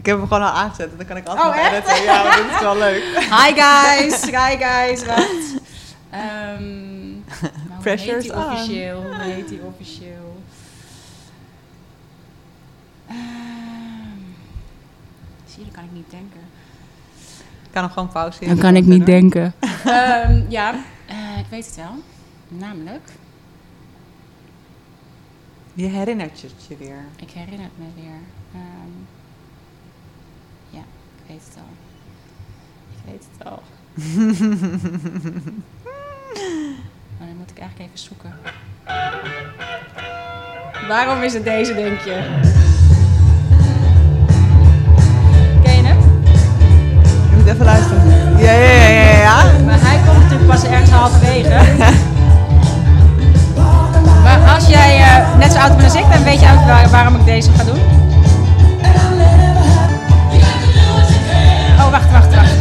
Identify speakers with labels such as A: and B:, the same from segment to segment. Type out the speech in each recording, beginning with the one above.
A: Ik heb hem gewoon al aangezet. Dan kan ik altijd
B: Oh,
A: nog
B: echt?
A: editen. Ja, dat is wel leuk.
B: Hi guys, hi guys, wacht. Ehm maar hoe
A: Pressure's
B: heet officieel? Hoe heet die officieel? Ehm, zie je, dan kan ik niet denken.
A: Ik kan hem gewoon pauzeren.
B: Dan kan ik niet denken. Ehm, ja, eh, ik weet het wel. Namelijk,
A: Je herinnert je het je weer.
B: ik herinner het me weer. Ehm, weet het al. Ik weet het al. Maar dan moet ik eigenlijk even zoeken. Waarom is het deze, denk je? Ken je hem?
A: Je moet even luisteren. Ja, ja, ja, ja. ja.
B: Maar hij komt natuurlijk pas ergens halverwege. maar als jij eh, net zo oud bent als ik, dan weet je ook waar- waarom ik deze ga doen. Oh, wacht, wacht, wacht.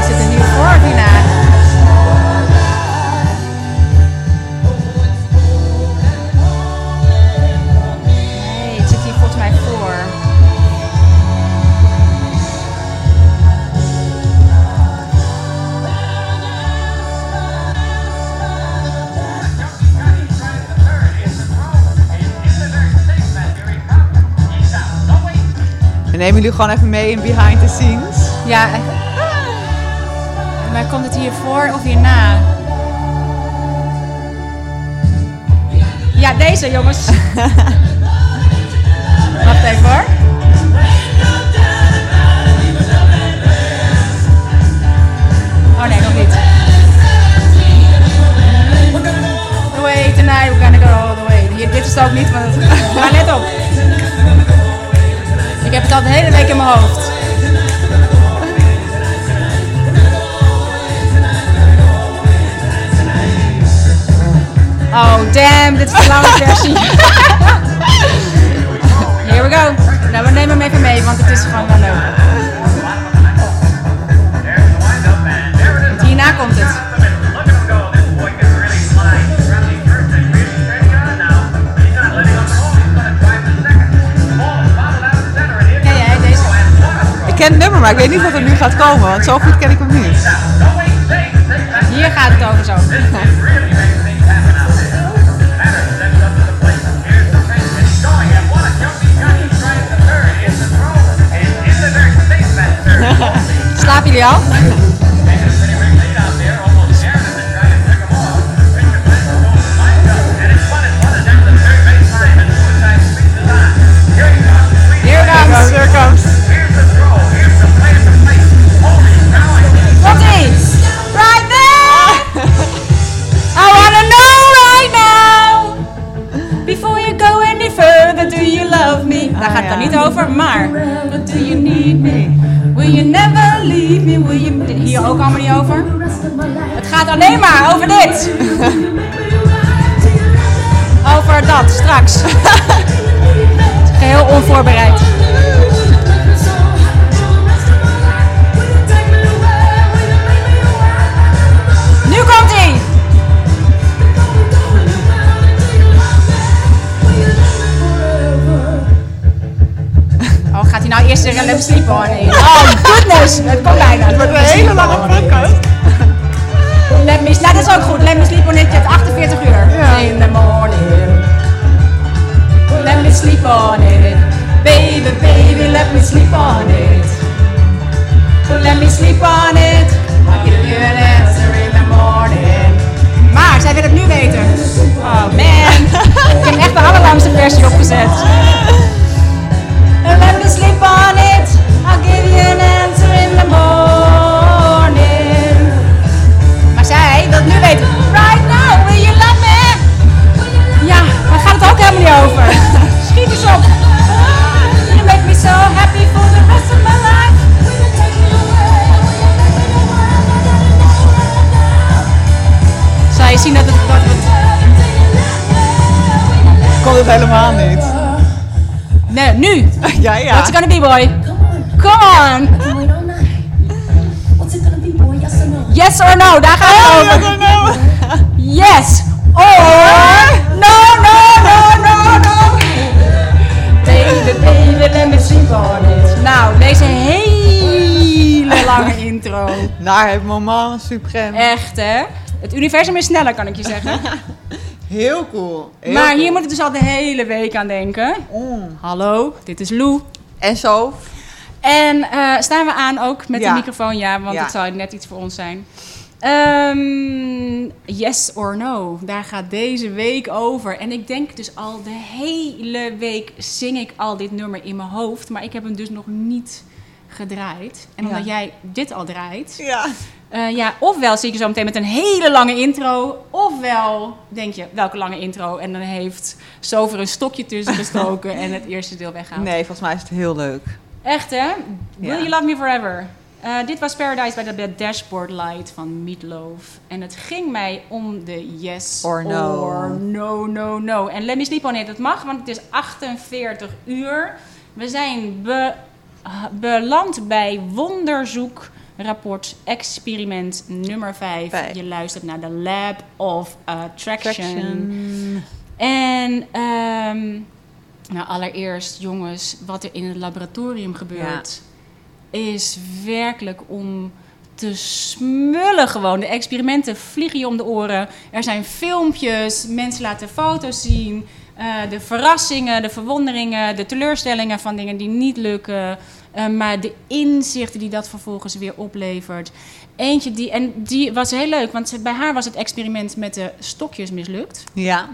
B: Is het nu voor of hierna?
A: We nemen jullie gewoon even mee in behind the scenes.
B: Ja. Maar komt het hiervoor of hierna? Ja, deze jongens. Wacht even hoor. Oh nee, nog niet. The way tonight, we're gonna go all the way. Dit is het ook niet, maar Het al de hele week in mijn hoofd. Oh, damn, dit is de lange versie. Here we go. Nou, we nemen hem even mee, want het is gewoon wel leuk. Want hierna komt het.
A: Ik ken het nummer, maar ik weet niet wat er nu gaat komen. Want zo goed ken ik hem niet.
B: Hier gaat het over zo. Slapen jullie al? Over, maar But do you need me? Will you never leave me? Will you... Hier ook allemaal niet over. Het gaat alleen maar over dit. Over dat, straks. Geheel onvoorbereid. Sleep on it? Oh, goodness! Het komt bijna. Het wordt
A: Een hele lange podcast.
B: Let me, nou, dat is ook goed. Let me sleep on it. Je hebt 48 uur.
A: Ja.
B: In the morning. Let me sleep on it. Baby, baby, let me sleep on it. Let me sleep on it. I'll give you an answer in the morning. Maar zij wil het nu weten. Oh man. Ik heb echt de allerlangste versie opgezet. Let me sleep on it. Give you an answer in the morning. Maar zij wil nu weten. Right now, will you love me? Ja, daar gaat het ook helemaal niet over. Schiet eens op. You make me so happy for the rest of my life. Zal je zien dat het... Dat het
A: Kon het helemaal niet.
B: nee, nu.
A: Ja, ja.
B: What's gonna be, boy? Come on.
C: Am I What's it gonna be, boy? Yes or no?
B: Yes or no? Daar gaan we
A: oh,
B: over.
A: Yes or no?
B: No, no, no, no, no. Baby, baby, let me sleep on. Nou, deze hele lange intro.
A: Naar het moment supreme.
B: Echt, hè? Het universum is sneller, kan ik je zeggen.
A: Heel cool.
B: Maar hier moet ik dus al de hele week aan denken.
A: Oh.
B: Hallo, dit is Lou.
A: En zo.
B: En eh, staan we aan ook met
A: Ja.
B: de microfoon? Ja, want
A: Ja.
B: het zou net iets voor ons zijn. Ehm, yes or no, daar gaat deze week over. En ik denk dus al de hele week zing ik al dit nummer in mijn hoofd. Maar ik heb hem dus nog niet gedraaid. En omdat
A: Ja.
B: jij dit al draait...
A: Ja.
B: eh, ja, ofwel zie ik je zo meteen met een hele lange intro. Ofwel denk je, welke lange intro? En dan heeft Sover een stokje tussen gestoken en het eerste deel weggehaald.
A: Nee, volgens mij is het heel leuk.
B: Echt hè? Will
A: Ja.
B: You Love Me Forever? Eh, dit was Paradise bij de Dashboard Light van Meatloaf. En het ging mij om de yes
A: Or no.
B: or no, no, no. En Let Me Sleep On It, het mag, want het is 48 uur. We zijn be- ah, beland bij Wonderzoek rapport experiment nummer 5.
A: Vijf.
B: Je luistert naar de Lab of Attraction.
A: Traction.
B: En ehm, nou, allereerst, jongens, wat er in het laboratorium gebeurt, is werkelijk om te smullen gewoon. De experimenten vliegen je om de oren. Er zijn filmpjes, mensen laten foto's zien. eh, de verrassingen, de verwonderingen, de teleurstellingen van dingen die niet lukken. eh, maar de inzichten die dat vervolgens weer oplevert. Eentje die, en die was heel leuk, want bij haar was het experiment met de stokjes mislukt.
A: Ja.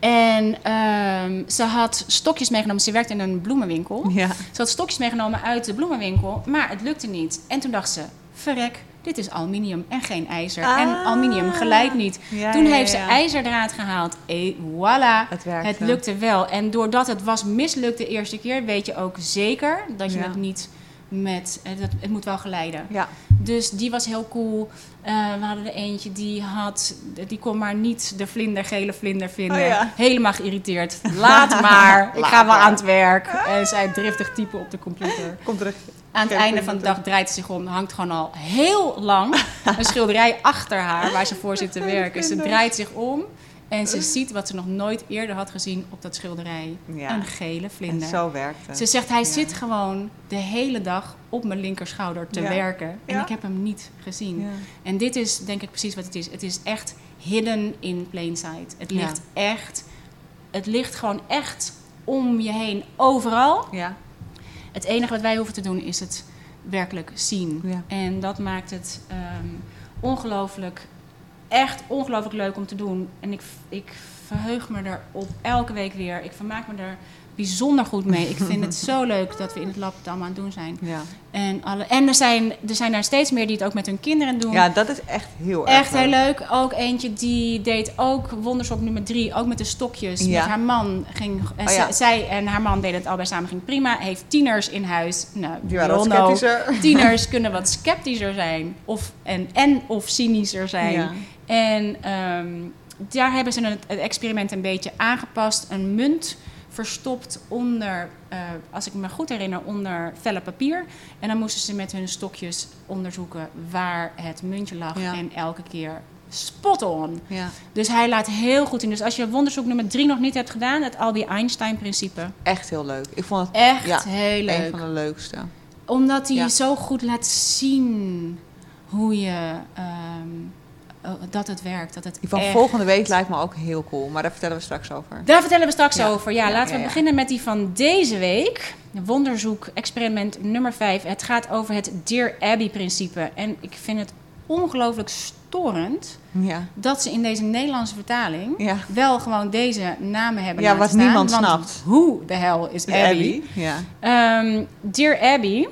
B: En ehm, ze had stokjes meegenomen. Ze werkte in een bloemenwinkel.
A: Ja.
B: Ze had stokjes meegenomen uit de bloemenwinkel, maar het lukte niet. En toen dacht ze, verrek, dit is aluminium en geen ijzer. En
A: Ah.
B: aluminium gelijk niet.
A: Ja,
B: toen
A: ja,
B: heeft ze ijzerdraad gehaald. Et voilà.
A: Het werkte.
B: Het lukte wel. En doordat het was mislukt de eerste keer, weet je ook zeker dat je het niet met... Het, het moet wel geleiden.
A: Ja.
B: Dus die was heel cool. Eh, we hadden er eentje die had, die kon maar niet de vlinder, gele vlinder vinden.
A: Oh ja.
B: Helemaal geïrriteerd. Laat maar, ik ga wel
A: maar.
B: aan het werk. En zij driftig typen op de computer.
A: Komt terug.
B: Aan het
A: Geen
B: einde van de dag draait ze zich om. Hangt gewoon al heel lang een schilderij achter haar waar ze voor zit te werken. Ze draait zich om en ze ziet wat ze nog nooit eerder had gezien op dat schilderij.
A: Ja.
B: Een gele
A: En
B: vlinder.
A: zo werkt het.
B: Ze zegt, hij
A: Ja.
B: zit gewoon de hele dag op mijn linkerschouder te
A: Ja.
B: werken. En ik heb hem niet gezien. En dit is denk ik precies wat het is. Het is echt hidden in plain sight. Het ligt echt, het ligt gewoon echt om je heen, overal.
A: Ja.
B: Het enige wat wij hoeven te doen is het werkelijk zien. En dat maakt het ehm, ongelooflijk, echt ongelooflijk leuk om te doen. En ik, ik verheug me er op elke week weer. Ik vermaak me er bijzonder goed mee. Ik vind het zo leuk dat we in het lab het allemaal aan het doen zijn.
A: Ja.
B: En, alle, en er, zijn, er zijn er steeds meer die het ook met hun kinderen doen.
A: ja, dat is echt heel erg
B: Echt heel leuk. Ook eentje die deed ook wondershop nummer drie, ook met de stokjes.
A: Ja.
B: Met haar man ging. En
A: Oh ja.
B: zij- en haar man deden het allebei samen, ging prima. Heeft tieners in huis. Nou,
A: Die waren wat.
B: Tieners kunnen wat sceptischer zijn. Of, en, en of cynischer zijn. En ehm, daar hebben ze het, het experiment een beetje aangepast. Een munt verstopt onder, eh, als ik me goed herinner, onder vellen papier. En dan moesten ze met hun stokjes onderzoeken waar het muntje lag.
A: Ja.
B: En elke keer spot on.
A: Ja.
B: Dus hij laat heel goed in. Dus als je onderzoek nummer drie nog niet hebt gedaan, het Albie-Einstein-principe.
A: Echt heel leuk. Ik vond het
B: Echt
A: Ja,
B: heel
A: een
B: leuk.
A: van de leukste.
B: Omdat hij
A: Ja.
B: zo goed laat zien hoe je... ehm, eh, dat het werkt. Dat het
A: Die van
B: echt-
A: volgende week lijkt me ook heel cool. Maar daar vertellen we straks over.
B: Daar vertellen we straks
A: Ja.
B: over. Ja,
A: Ja,
B: laten
A: ja,
B: we beginnen met die van deze week. Wonderzoek, experiment nummer 5. Het gaat over het Dear Abby-principe. En ik vind het ongelooflijk storend
A: Ja.
B: dat ze in deze Nederlandse vertaling
A: Ja.
B: wel gewoon deze namen hebben
A: Ja, wat
B: staan.
A: niemand snapt.
B: Who the hell is Abby?
A: Ja.
B: Ehm, Dear Abby.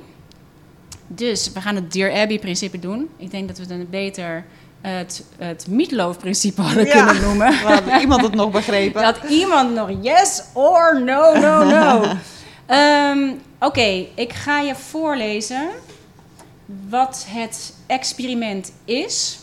B: Dus we gaan het Dear Abby-principe doen. Ik denk dat we dan beter het, het Meatloaf-principe hadden
A: Ja.
B: kunnen noemen.
A: Hadden iemand het nog begrepen.
B: Dat iemand nog yes or no, no, no. Ehm, Oké, ik ga je voorlezen wat het experiment is.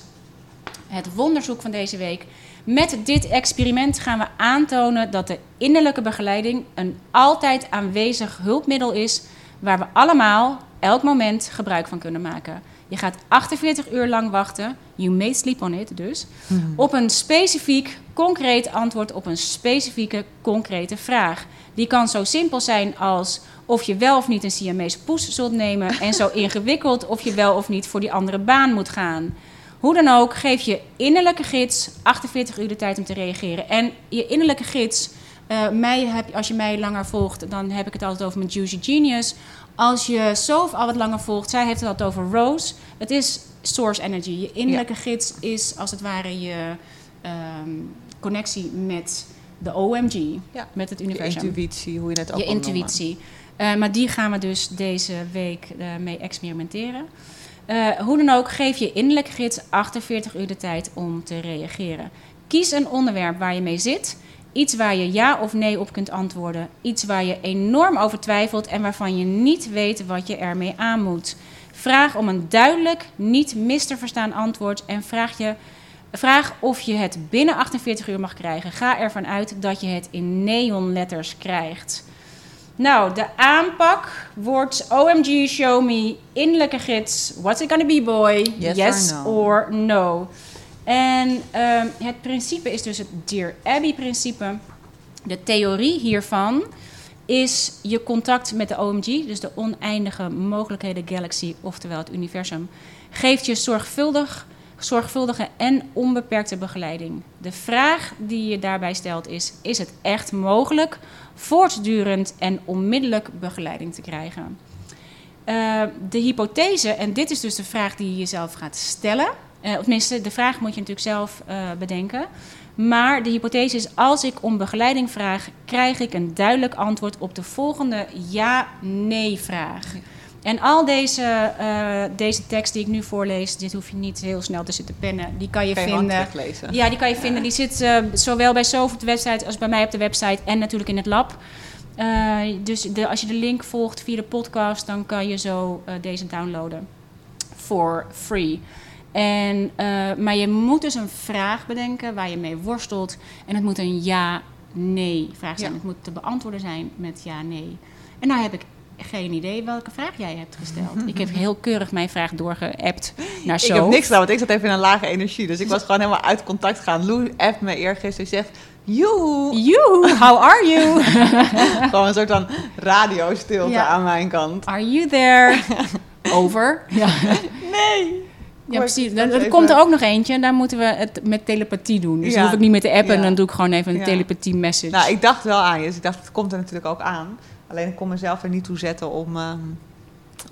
B: Het wonderzoek van deze week. Met dit experiment gaan we aantonen dat de innerlijke begeleiding een altijd aanwezig hulpmiddel is waar we allemaal elk moment gebruik van kunnen maken. Je gaat 48 uur lang wachten. You may sleep on it dus.
A: Hmm.
B: Op een specifiek, concreet antwoord op een specifieke, concrete vraag. Die kan zo simpel zijn als of je wel of niet een Siamese poes zult nemen. En zo ingewikkeld of je wel of niet voor die andere baan moet gaan. Hoe dan ook, geef je innerlijke gids 48 uur de tijd om te reageren. En je innerlijke gids, eh, mij heb, als je mij langer volgt, dan heb ik het altijd over mijn Juicy Genius. Als je Sof al wat langer volgt, zij heeft het altijd over Rose. Het is source energy. Je innerlijke gids is als het ware je ehm, connectie met de OMG,
A: Ja.
B: met het
A: Je
B: universum.
A: intuïtie, hoe je het ook
B: Je intuïtie. Eh, maar die gaan we dus deze week eh, mee experimenteren. Eh, hoe dan ook, geef je innerlijke gids 48 uur de tijd om te reageren. Kies een onderwerp waar je mee zit. Iets waar je ja of nee op kunt antwoorden. Iets waar je enorm over twijfelt en waarvan je niet weet wat je ermee aan moet. Vraag om een duidelijk, niet mis te verstaan antwoord en vraag, je, vraag of je het binnen 48 uur mag krijgen. Ga ervan uit dat je het in neonletters krijgt. Nou, de aanpak wordt OMG Show Me, innerlijke gids, What's it gonna be boy?
A: Yes or no.
B: or no. En ehm, het principe is dus het Dear Abby principe. De theorie hiervan is je contact met de OMG, dus de oneindige mogelijkheden galaxy, oftewel het universum, geeft je zorgvuldig, zorgvuldige en onbeperkte begeleiding. De vraag die je daarbij stelt is: is het echt mogelijk voortdurend en onmiddellijk begeleiding te krijgen? Eh, de hypothese, en dit is dus de vraag die je jezelf gaat stellen. Eh, of tenminste, de vraag moet je natuurlijk zelf eh, bedenken. Maar de hypothese is: als ik om begeleiding vraag, krijg ik een duidelijk antwoord op de volgende ja-nee-vraag. En al deze, eh, deze tekst die ik nu voorlees, dit hoef je niet heel snel te zitten pennen. Die kan je vinden. Ja, die kan je vinden. Die zit zowel bij Sof op de website als bij mij op de website en natuurlijk in het lab. Dus de, als je de link volgt via de podcast, dan kan je zo deze downloaden. For free. En, eh, maar je moet dus een vraag bedenken waar je mee worstelt. En het moet een ja-nee vraag zijn.
A: Ja.
B: Het moet te beantwoorden zijn met ja-nee. En nou heb ik geen idee welke vraag jij hebt gesteld. ik heb heel keurig mijn vraag doorgeappt naar
A: Ik
B: zo.
A: heb niks gedaan, want ik zat even in een lage energie. Dus ik was gewoon helemaal uit contact gegaan. Lou appt me eergisteren. Zegt, joehoe.
B: You, how are you?
A: Gewoon een soort van radiostilte
B: Ja.
A: aan mijn kant.
B: Are you there? Over. Ja,
A: Nee.
B: Ja precies. Dan, er komt er ook nog eentje en daar moeten we het met telepathie doen. Dus
A: Ja.
B: dan hoef ik niet meer te appen,
A: Ja.
B: dan doe ik gewoon even een telepathie message.
A: Nou, ik dacht wel aan je. Dus ik dacht, het komt er natuurlijk ook aan. Alleen ik kon mezelf er niet toe zetten om, ehm,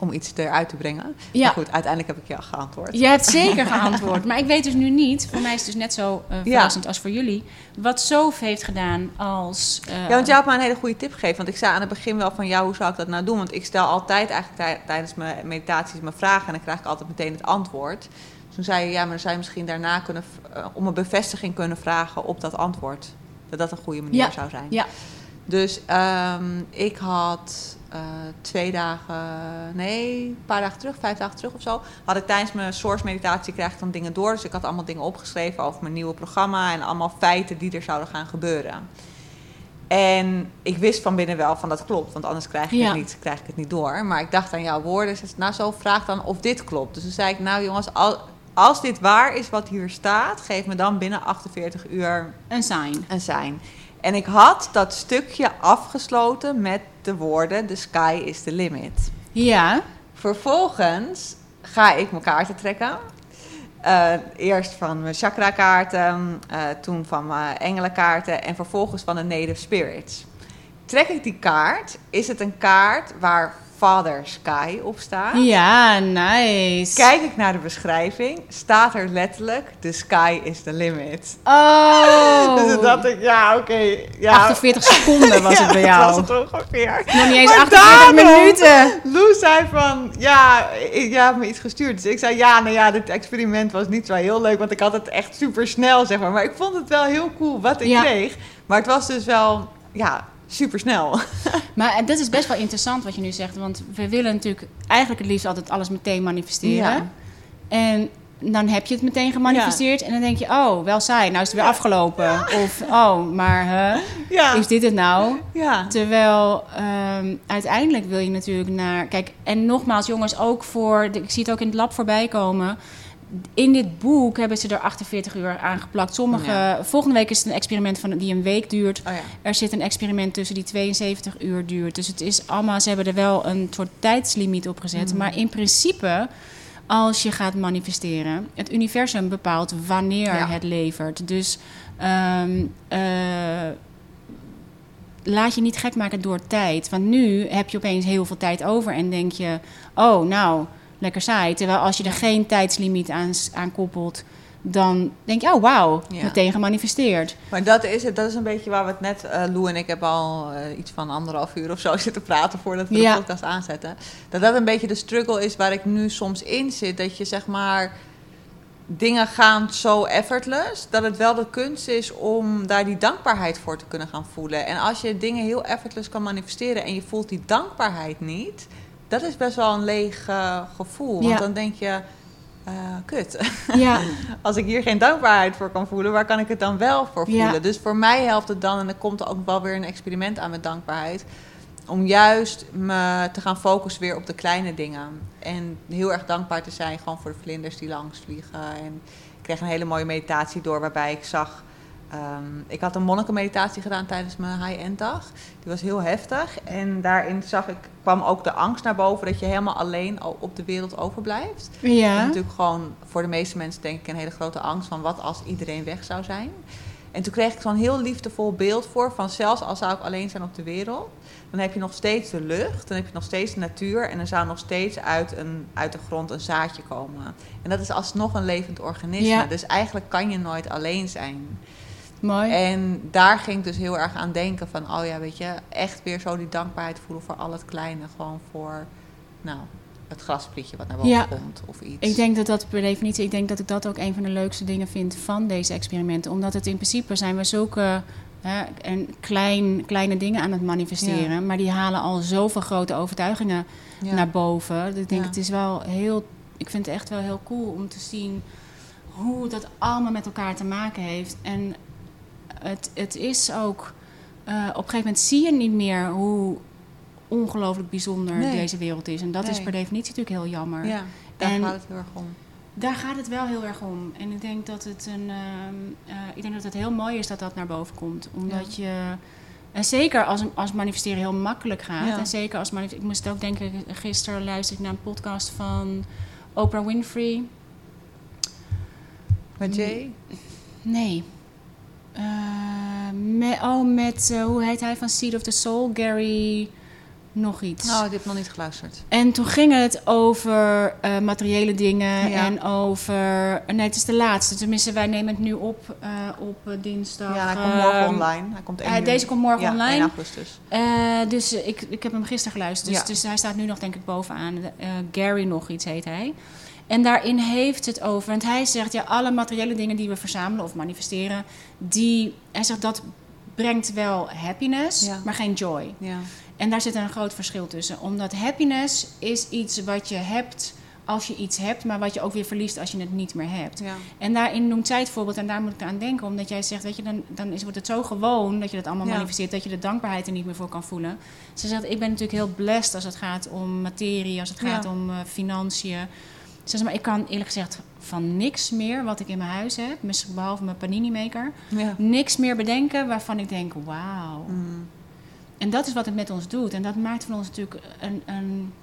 A: om iets eruit te brengen.
B: Ja.
A: Maar goed, uiteindelijk heb ik je geantwoord.
B: Je hebt zeker geantwoord. Maar ik weet dus nu niet, voor mij is het dus net zo eh, verrassend als voor jullie, wat Sof heeft gedaan als... eh,
A: Ja, want jij had me een hele goede tip gegeven. Want ik zei aan het begin wel van, ja, hoe zou ik dat nou doen? Want ik stel altijd eigenlijk tij- tijdens mijn meditaties mijn vragen... en dan krijg ik altijd meteen het antwoord. Dus toen zei je, ja, maar dan zou je misschien daarna kunnen... eh, om een bevestiging kunnen vragen op dat antwoord. Dat dat een goede manier
B: Ja.
A: zou zijn.
B: Ja.
A: Dus ehm, ik had eh, twee dagen, nee, een paar dagen terug, vijf dagen terug of zo, had ik tijdens mijn source meditatie krijg ik dan dingen door. Dus ik had allemaal dingen opgeschreven over mijn nieuwe programma en allemaal feiten die er zouden gaan gebeuren. En ik wist van binnen wel van dat klopt, want anders krijg ik,
B: Ja.
A: het, niet, krijg ik het niet door. Maar ik dacht aan jouw woorden, dus nou zo vraag dan of dit klopt. Dus toen zei ik, nou jongens, al, als dit waar is wat hier staat, geef me dan binnen 48 uur
B: Een sign.
A: een zijn. En ik had dat stukje afgesloten met de woorden: The sky is the limit.
B: Ja.
A: Vervolgens ga ik mijn kaarten trekken. Eh, eerst van mijn chakra-kaarten, eh, toen van mijn engelenkaarten en vervolgens van de Native Spirits. Trek ik die kaart, is het een kaart waar Father Sky op staat.
B: Ja, nice.
A: Kijk ik naar de beschrijving, staat er letterlijk: The sky is the limit.
B: Oh.
A: Dus dacht ik, ja, oké. ja.
B: 48 seconden was het bij jou.
A: dat was het ongeveer.
B: Nog niet eens
A: Maar
B: 48
A: daarom-
B: minuten.
A: Lou zei van, ja, ik- jij hebt me iets gestuurd. Dus ik zei, ja, nou ja, dit experiment was niet zo heel leuk. Want ik had het echt super snel, zeg maar. Maar ik vond het wel heel cool wat ik
B: Ja.
A: kreeg. Maar het was dus wel, ja, super snel.
B: Maar en dat is best wel interessant wat je nu zegt. Want we willen natuurlijk eigenlijk het liefst altijd alles meteen manifesteren.
A: Ja.
B: En dan heb je het meteen gemanifesteerd. En dan denk je, oh, wel saai, nou is het weer afgelopen. Of, oh, maar huh,
A: Ja.
B: is dit het nou?
A: Ja.
B: Terwijl ehm, uiteindelijk wil je natuurlijk naar. Kijk, en nogmaals, jongens, ook voor. de- Ik zie het ook in het lab voorbij komen. In dit boek hebben ze er 48 uur aan geplakt. Sommige.
A: Ja.
B: Volgende week is het een experiment van, die een week duurt.
A: Oh ja.
B: Er zit een experiment tussen die 72 uur duurt. Dus het is allemaal. Ze hebben er wel een soort tijdslimiet op gezet.
A: Mm.
B: Maar in principe. Als je gaat manifesteren, het universum bepaalt wanneer
A: Ja.
B: het levert. Dus ehm, eh, laat je niet gek maken door tijd. Want nu heb je opeens heel veel tijd over en denk je: oh, nou, lekker saai. Terwijl als je er geen tijdslimiet aan, aan koppelt, dan denk je: oh, wauw,
A: Ja.
B: meteen gemanifesteerd.
A: Maar dat is het. Dat is een beetje waar we het net, eh Lou en ik hebben al eh, iets van anderhalf uur of zo zitten praten voordat we
B: Ja.
A: de podcast aanzetten. Dat dat een beetje de struggle is waar ik nu soms in zit. Dat je zeg maar dingen gaan zo effortless, dat het wel de kunst is om daar die dankbaarheid voor te kunnen gaan voelen. En als je dingen heel effortless kan manifesteren en je voelt die dankbaarheid niet, dat is best wel een leeg eh, gevoel. Want
B: Ja.
A: dan denk je, eh, kut.
B: Ja,
A: Als ik hier geen dankbaarheid voor kan voelen, waar kan ik het dan wel voor
B: Ja.
A: voelen? Dus voor mij helpt het dan, en er komt ook wel weer een experiment aan met dankbaarheid, om juist me te gaan focussen weer op de kleine dingen. En heel erg dankbaar te zijn gewoon voor de vlinders die langs vliegen. En ik kreeg een hele mooie meditatie door waarbij ik zag. Ehm, ik had een monnikenmeditatie gedaan tijdens mijn high-end dag. Die was heel heftig. En daarin zag ik, kwam ook de angst naar boven dat je helemaal alleen al op de wereld overblijft. Dat is
B: ja.
A: natuurlijk gewoon voor de meeste mensen denk ik een hele grote angst van wat als iedereen weg zou zijn. En toen kreeg ik zo'n heel liefdevol beeld voor van zelfs al zou ik alleen zijn op de wereld, dan heb je nog steeds de lucht, dan heb je nog steeds de natuur en er zou nog steeds uit, een, uit de grond een zaadje komen. En dat is alsnog een levend organisme.
B: Ja.
A: Dus eigenlijk kan je nooit alleen zijn.
B: Mooi.
A: En daar ging ik dus heel erg aan denken van, oh ja, weet je, echt weer zo die dankbaarheid voelen voor al het kleine. Gewoon voor, nou, het grasprietje wat naar boven
B: Ja.
A: komt of iets.
B: Ik denk dat dat per definitie, ik denk dat ik dat ook een van de leukste dingen vind van deze experimenten. Omdat het in principe zijn we zulke hè, en klein, kleine dingen aan het manifesteren. Maar die halen al zoveel grote overtuigingen
A: Ja.
B: naar boven. Ik denk het is wel heel, ik vind het echt wel heel cool om te zien hoe dat allemaal met elkaar te maken heeft. En het, het is ook, eh, op een gegeven moment zie je niet meer hoe ongelooflijk bijzonder
A: Nee.
B: deze wereld is. En dat is per definitie natuurlijk heel jammer.
A: Ja, daar
B: En-
A: gaat het heel erg om.
B: Daar gaat het wel heel erg om. En ik denk dat het een. ehm, eh, ik denk dat het heel mooi is dat dat naar boven komt. Omdat je. En zeker als, als manifesteren heel makkelijk gaat.
A: Ja.
B: En zeker als. Ik moest ook denken, gisteren luisterde ik naar een podcast van Oprah Winfrey.
A: Met Jay?
B: Nee. Eh, met, oh, met, eh, hoe heet hij van Seed of the Soul? Gary nog iets.
A: Nou, ik heb nog niet geluisterd.
B: En toen ging het over eh, materiële dingen
A: Ja.
B: en over... Nee, het is de laatste. Tenminste, wij nemen het nu op op dinsdag.
A: ja, hij komt morgen
B: ehm,
A: online. Hij komt 1 juni.
B: deze komt morgen
A: ja,
B: online.
A: 1 augustus.
B: Dus ik, ik heb hem gisteren geluisterd. Dus,
A: Ja.
B: dus hij staat nu nog denk ik bovenaan. Gary nog iets heet hij. En daarin heeft het over... Want hij zegt, ja, alle materiële dingen die we verzamelen of manifesteren... Die, hij zegt, dat brengt wel happiness,
A: Ja.
B: maar geen joy.
A: Ja.
B: En daar zit een groot verschil tussen. Omdat happiness is iets wat je hebt als je iets hebt... maar wat je ook weer verliest als je het niet meer hebt.
A: Ja.
B: En daarin noemt zij het voorbeeld en daar moet ik aan denken. Omdat jij zegt, weet je, dan, dan is, wordt het zo gewoon dat je dat allemaal
A: Ja.
B: manifesteert... dat je de dankbaarheid er niet meer voor kan voelen. Ze zegt, ik ben natuurlijk heel blessed als het gaat om materie... als het gaat
A: Ja.
B: om eh, financiën. Ze maar ik kan eerlijk gezegd van niks meer wat ik in mijn huis heb... behalve mijn panini-maker...
A: Ja.
B: niks meer bedenken waarvan ik denk, wauw...
A: Mm.
B: En dat is wat het met ons doet. En dat maakt van ons natuurlijk een. een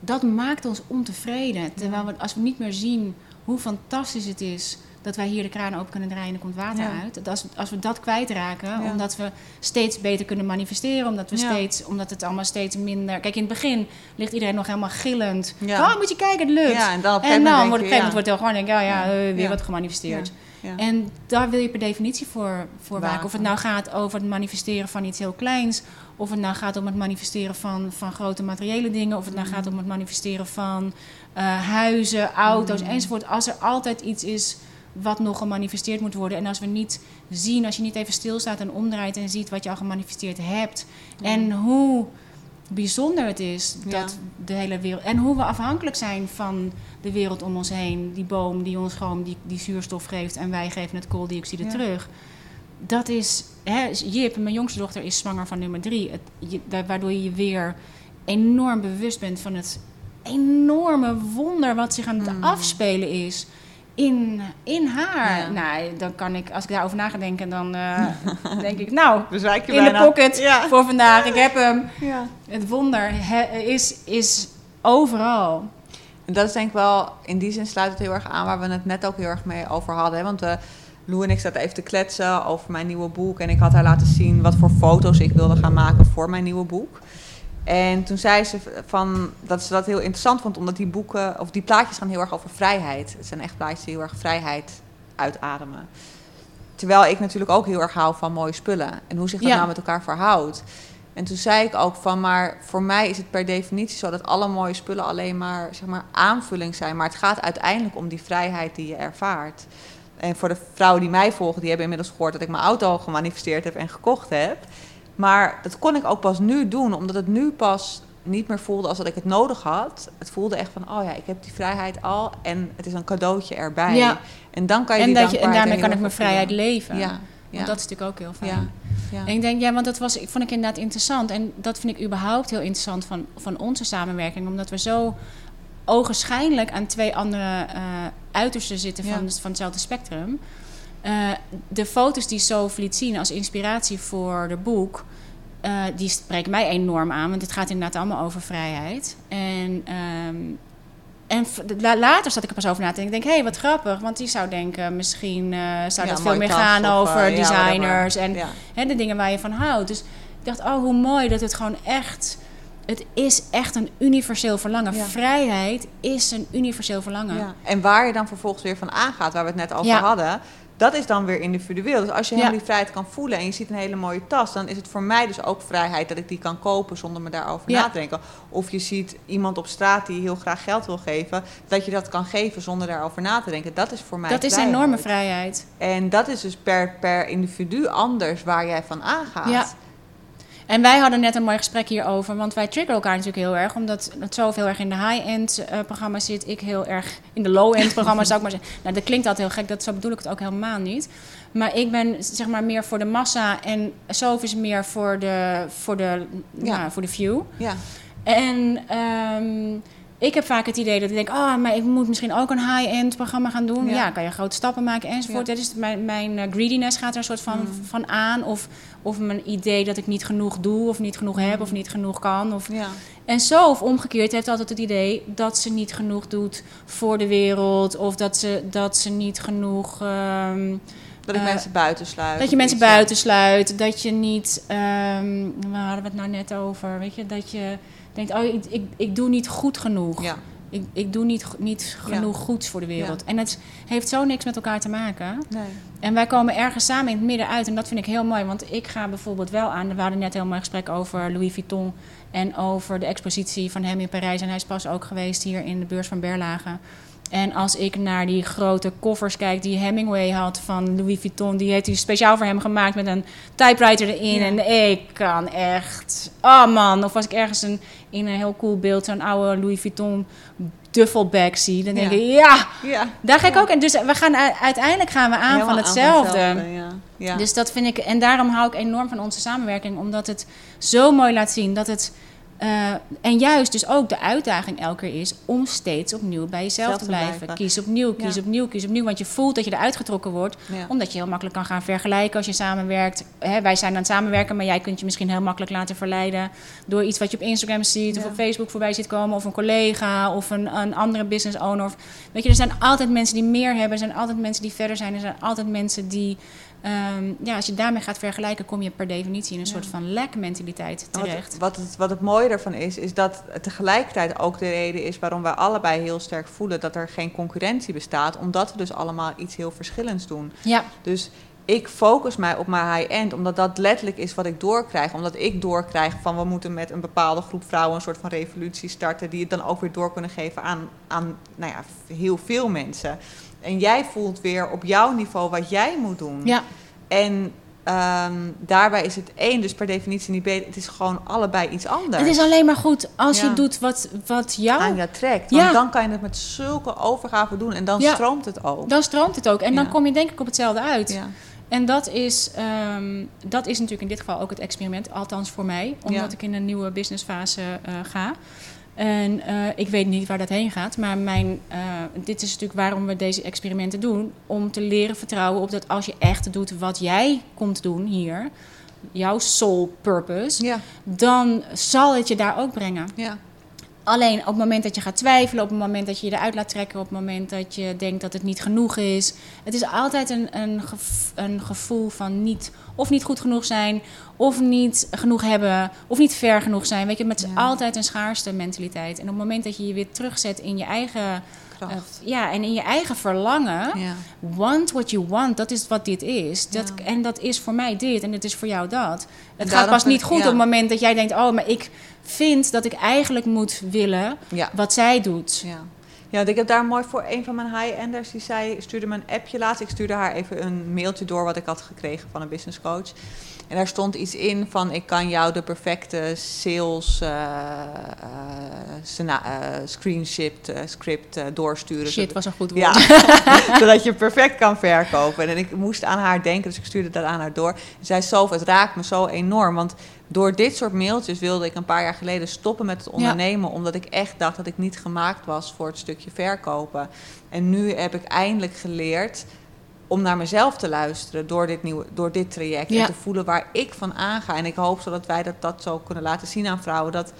B: dat maakt ons ontevreden. Terwijl we, als we niet meer zien hoe fantastisch het is dat wij hier de kraan open kunnen draaien en er komt water
A: Ja.
B: uit. Dat als, als we dat kwijtraken,
A: Ja.
B: omdat we steeds beter kunnen manifesteren, omdat, we
A: Ja.
B: steeds, omdat het allemaal steeds minder. Kijk, in het begin ligt iedereen nog helemaal gillend. Oh, moet je kijken, het lukt.
A: Ja, en dan
B: en dan wordt gegeven moment wordt het gewoon denk ik, oh ja,
A: Ja.
B: eh, weer wat gemanifesteerd.
A: Ja.
B: En daar wil je per definitie voor, voor waken.
A: Waken.
B: Of het nou gaat over het manifesteren van iets heel kleins. Of het nou gaat om het manifesteren van, van grote materiële dingen. Of het nou
A: Mm.
B: gaat om het manifesteren van eh, huizen, auto's
A: Mm.
B: enzovoort. Als er altijd iets is wat nog gemanifesteerd moet worden. En als we niet zien, als je niet even stilstaat en omdraait en ziet wat je al gemanifesteerd hebt. En hoe bijzonder het is dat de hele wereld. En hoe we afhankelijk zijn van de wereld om ons heen. Die boom die ons gewoon die, die zuurstof geeft en wij geven het kooldioxide
A: Ja.
B: terug. Dat is. Hè, Jip, mijn jongste dochter, is zwanger van nummer drie. Het, je- waardoor je je weer enorm bewust bent van het enorme wonder wat zich aan het
A: Mm.
B: afspelen is. In, in haar.
A: Ja.
B: Nou, dan kan ik, als ik daarover na ga denken, dan eh, denk ik, nou,
A: je
B: in de
A: bijna.
B: pocket
A: Ja.
B: voor vandaag. Ik heb hem.
A: ja.
B: Het wonder he- is, is overal.
A: En dat is denk ik wel, in die zin sluit het heel erg aan waar we het net ook heel erg mee over hadden. Hè? Want eh Lou en ik zaten even te kletsen over mijn nieuwe boek. En ik had haar laten zien wat voor foto's ik wilde gaan maken voor mijn nieuwe boek. En toen zei ze van, dat ze dat heel interessant vond, omdat die boeken, of die plaatjes gaan heel erg over vrijheid. Het zijn echt plaatjes die heel erg vrijheid uitademen. Terwijl ik natuurlijk ook heel erg hou van mooie spullen. En hoe zich dat
B: Ja.
A: nou met elkaar verhoudt. En toen zei ik ook van, maar voor mij is het per definitie zo dat alle mooie spullen alleen maar, zeg maar aanvulling zijn. Maar het gaat uiteindelijk om die vrijheid die je ervaart. En voor de vrouwen die mij volgen, die hebben inmiddels gehoord dat ik mijn auto gemanifesteerd heb en gekocht heb. Maar dat kon ik ook pas nu doen, omdat het nu pas niet meer voelde als dat ik het nodig had. Het voelde echt van, oh ja, ik heb die vrijheid al en het is een cadeautje erbij.
B: Ja.
A: En dan kan je
B: En,
A: die
B: dat je, en daarmee kan ik mijn vrijheid leven.
A: Ja,
B: dat is natuurlijk ook heel fijn.
A: ja.
B: En ik denk, ja, want dat was, ik vond ik inderdaad interessant. En dat vind ik überhaupt heel interessant van, van onze samenwerking. Omdat we zo ogenschijnlijk aan twee andere eh uitersten zitten van, van hetzelfde spectrum. Eh, de foto's die Sof liet zien als inspiratie voor de boek... eh, die spreken mij enorm aan. Want het gaat inderdaad allemaal over vrijheid. En... ehm, en later zat ik er pas over na te denken. Ik denk, hé, hey, wat grappig. Want die zou denken, misschien eh, zou
A: Ja,
B: dat veel meer gaan
A: of,
B: over
A: ja,
B: designers. en
A: Ja.
B: hè, de dingen waar je van houdt. Dus ik dacht, oh, hoe mooi dat het gewoon echt... Het is echt een universeel verlangen.
A: Ja.
B: Vrijheid is een universeel verlangen.
A: Ja. En waar je dan vervolgens weer van aangaat, waar we het net over
B: Ja.
A: hadden, dat is dan weer individueel. Dus als je
B: Ja.
A: helemaal die vrijheid kan voelen en je ziet een hele mooie tas, dan is het voor mij dus ook vrijheid dat ik die kan kopen zonder me daarover
B: Ja.
A: na te denken. Of je ziet iemand op straat die heel graag geld wil geven, dat je dat kan geven zonder daarover na te denken. Dat is voor mij
B: dat is
A: vrijheid.
B: enorme vrijheid.
A: En dat is dus per, per individu anders waar jij van aangaat.
B: Ja. En wij hadden net een mooi gesprek hierover, want wij triggeren elkaar natuurlijk heel erg, omdat het zo heel erg in de high-end eh, programma's zit, ik heel erg in de low-end programma's zou ik maar zeggen. Nou, dat klinkt altijd heel gek, dat, zo bedoel ik het ook helemaal niet. Maar ik ben zeg maar meer voor de massa en Sof is meer voor de, voor de,
A: Ja.
B: nou, voor de view.
A: Ja.
B: En ehm, ik heb vaak het idee dat ik denk, ah, maar ik moet misschien ook een high-end programma gaan doen.
A: Ja.
B: Ja, kan je grote stappen maken enzovoort.
A: Ja.
B: Dat is mijn, mijn eh, greediness gaat er een soort van,
A: Mm.
B: van aan. Of, of mijn idee dat ik niet genoeg doe, of niet genoeg heb, of niet genoeg kan. Of...
A: Ja.
B: En zo, of omgekeerd, heeft altijd het idee dat ze niet genoeg doet voor de wereld. Of dat ze, dat ze niet genoeg. ehm,
A: Dat ik
B: Eh,
A: mensen buitensluit.
B: dat je mensen buitensluit. Dat je niet. ehm waar hadden we het nou net over? Weet je, dat je denkt: oh, ik, ik, ik doe niet goed genoeg.
A: Ja.
B: Ik, ik doe niet, niet genoeg goeds voor de wereld. En het heeft zo niks met elkaar te maken.
A: Nee.
B: En wij komen ergens samen in het midden uit. En dat vind ik heel mooi. Want ik ga bijvoorbeeld wel aan. We hadden net een heel mooi gesprek over Louis Vuitton. En over de expositie van hem in Parijs. En hij is pas ook geweest hier in de beurs van Berlage. En als ik naar die grote koffers kijk die Hemingway had van Louis Vuitton. Die heeft hij speciaal voor hem gemaakt met een typewriter erin.
A: Ja.
B: En ik kan echt... Oh man, of als ik ergens een, in een heel cool beeld zo'n oude Louis Vuitton duffelbag zie. Dan denk
A: Ja.
B: ik, ja,
A: Ja.
B: daar ga ik ook in. Dus we gaan, uiteindelijk gaan we aan
A: Helemaal
B: van hetzelfde. Dus dat vind ik, en daarom hou ik enorm van onze samenwerking, omdat het zo mooi laat zien dat het. Eh, en juist dus ook de uitdaging elke keer is om steeds opnieuw bij jezelf
A: Zelf
B: te blijven.
A: blijven.
B: Kies opnieuw, kies
A: Ja.
B: opnieuw, kies opnieuw. Want je voelt dat je eruit getrokken wordt,
A: Ja.
B: omdat je heel makkelijk kan gaan vergelijken als je samenwerkt. Hè, wij zijn aan het samenwerken, maar jij kunt je misschien heel makkelijk laten verleiden door iets wat je op Instagram ziet of op Facebook voorbij ziet komen, of een collega of een, een andere business owner. Of, weet je, er zijn altijd mensen die meer hebben, er zijn altijd mensen die verder zijn, er zijn altijd mensen die. Ehm, ja, als je daarmee gaat vergelijken, kom je per definitie in een
A: Ja.
B: soort van lekmentaliteit
A: Wat,
B: terecht.
A: wat, het, wat het mooie ervan is, is dat het tegelijkertijd ook de reden is waarom wij allebei heel sterk voelen dat er geen concurrentie bestaat, omdat we dus allemaal iets heel verschillends doen.
B: Ja,
A: Dus ik focus mij op mijn high-end, omdat dat letterlijk is wat ik doorkrijg. Omdat ik doorkrijg van we moeten met een bepaalde groep vrouwen een soort van revolutie starten, die het dan ook weer door kunnen geven aan, aan nou ja, heel veel mensen. En jij voelt weer op jouw niveau wat jij moet doen.
B: ja.
A: En ehm, daarbij is het één dus per definitie niet beter. Het is gewoon allebei iets anders.
B: Het is alleen maar goed als
A: Ja.
B: je doet wat, wat jou...
A: aan je trekt. Want
B: Ja.
A: dan kan je het met zulke overgave doen en dan
B: Ja.
A: stroomt het ook.
B: Dan stroomt het ook. En dan kom je denk ik op hetzelfde uit.
A: ja.
B: En dat is, ehm, dat is natuurlijk in dit geval ook het experiment. Althans voor mij. Omdat ik in een nieuwe businessfase eh ga. En eh, ik weet niet waar dat heen gaat. Maar mijn, eh, dit is natuurlijk waarom we deze experimenten doen. Om te leren vertrouwen op dat als je echt doet wat jij komt doen hier. Jouw soul purpose.
A: Ja.
B: Dan zal het je daar ook brengen.
A: Ja.
B: Alleen op het moment dat je gaat twijfelen, op het moment dat je je eruit laat trekken, op het moment dat je denkt dat het niet genoeg is. Het is altijd een, een, een gevoel van niet, of niet goed genoeg zijn, of niet genoeg hebben, of niet ver genoeg zijn. Weet je, het is
A: Ja.
B: altijd een schaarste mentaliteit. En op het moment dat je je weer terugzet in je eigen, Ja, en in je eigen verlangen,
A: ja.
B: want what you want, dat is wat dit is. Dat,
A: Ja.
B: En dat is voor mij dit en het is voor jou dat. Het gaat pas niet goed
A: ja.
B: op het moment dat jij denkt, oh, maar ik vind dat ik eigenlijk moet willen wat zij doet.
A: Ja. Ja, ik heb daar mooi voor een van mijn high-enders. Die zei, stuurde me een appje laatst. Ik stuurde haar even een mailtje door wat ik had gekregen van een business coach. En daar stond iets in van ik kan jou de perfecte sales eh eh, eh, screenship, eh, script doorsturen.
B: Shit was een goed woord.
A: Ja, zodat je perfect kan verkopen. En ik moest aan haar denken, dus ik stuurde dat aan haar door. En zij zo, het raakt me zo enorm. Want door dit soort mailtjes wilde ik een paar jaar geleden stoppen met het ondernemen. Omdat ik echt dacht dat ik niet gemaakt was voor het stukje verkopen. En nu heb ik eindelijk geleerd om naar mezelf te luisteren door dit, nieuwe, door dit traject.
B: Ja.
A: En te voelen waar ik van aanga. En ik hoop zodat wij dat, dat zo kunnen laten zien aan vrouwen. Dat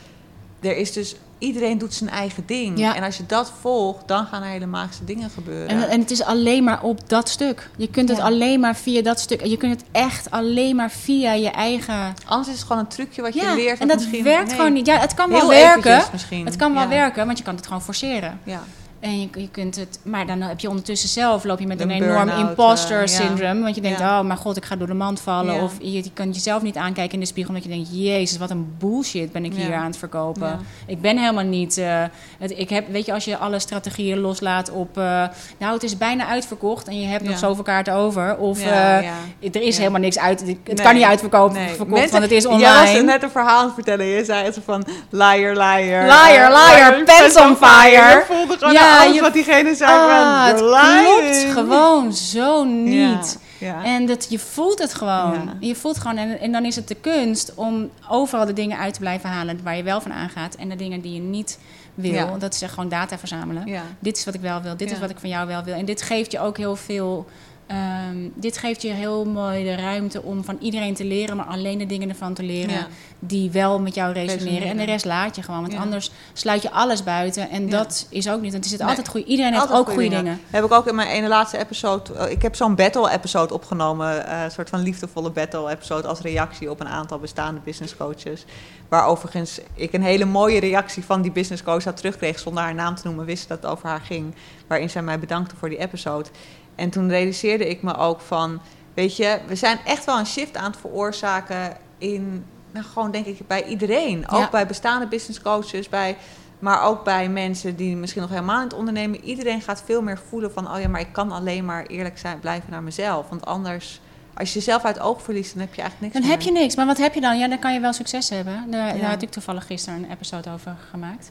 A: er is dus, iedereen doet zijn eigen ding.
B: Ja.
A: En als je dat volgt, dan gaan er hele magische dingen gebeuren.
B: En, en het is alleen maar op dat stuk. Je kunt het
A: Ja.
B: alleen maar via dat stuk. Je kunt het echt alleen maar via je eigen.
A: Anders is het gewoon een trucje wat je
B: Ja,
A: leert.
B: en dat werkt
A: nee,
B: gewoon niet. Ja, het kan wel werken. Het kan wel werken, want je kan het gewoon forceren.
A: Ja.
B: En je, je kunt het, maar dan heb je ondertussen zelf loop je met een,
A: Een
B: enorm imposter
A: eh, ja.
B: syndrome. Want je denkt,
A: Ja.
B: oh mijn god, ik ga door de mand vallen.
A: Ja.
B: Of je, je kan jezelf niet aankijken in de spiegel. Omdat je denkt, jezus, wat een bullshit ben ik hier aan het verkopen. Ik ben helemaal niet. eh, het, ik heb, weet je, als je alle strategieën loslaat op. eh, nou, het is bijna uitverkocht en je hebt nog zoveel kaarten over. Of er is helemaal niks uit. Het
A: Nee.
B: kan niet uitverkopen,
A: Nee.
B: verkocht,
A: Mensen-
B: want het is
A: Jij was
B: online.
A: net een verhaal aan het vertellen. Je zei het van liar, liar.
B: Liar, liar, pants on fire.
A: Voelde gewoon alles
B: je-
A: wat diegene zei.
B: Ah,
A: van,
B: het klopt gewoon zo niet.
A: Ja.
B: En dat, je voelt het gewoon.
A: Ja.
B: Je voelt gewoon. En, en dan is het de kunst om overal de dingen uit te blijven halen waar je wel van aangaat. En de dingen die je niet wil.
A: Ja.
B: Dat is echt gewoon data verzamelen. Dit is wat ik wel wil. Dit is wat ik van jou wel wil. En dit geeft je ook heel veel. Ehm, dit geeft je heel mooi de ruimte om van iedereen te leren, maar alleen de dingen ervan te leren
A: Ja.
B: die wel met jou resoneren.
A: Resoneren.
B: En de rest laat je gewoon. Want
A: Ja.
B: anders sluit je alles buiten. En
A: Ja.
B: dat is ook niet. Want zit
A: Nee.
B: altijd goede. Iedereen heeft ook goede dingen.
A: Heb ik ook in mijn ene laatste episode. eh, Ik heb zo'n battle-episode opgenomen. eh, Een soort van liefdevolle battle-episode. Als reactie op een aantal bestaande business coaches. Waar overigens ik een hele mooie reactie van die business coach had terugkreeg. Zonder haar naam te noemen, wist dat het over haar ging. Waarin zij mij bedankte voor die episode. En toen realiseerde ik me ook van. Weet je, we zijn echt wel een shift aan het veroorzaken. In. Nou, gewoon denk ik bij iedereen. Ook
B: Ja.
A: bij bestaande business coaches. Bij maar ook bij mensen die misschien nog helemaal in het ondernemen. Iedereen gaat veel meer voelen van... oh ja, maar ik kan alleen maar eerlijk zijn, blijven naar mezelf. Want anders, als je jezelf uit het oog verliest... dan heb je eigenlijk niks
B: Dan
A: meer.
B: heb je niks. Maar wat heb je dan? Ja, dan kan je wel succes hebben. Daar,
A: Ja.
B: daar had ik toevallig gisteren een episode over gemaakt.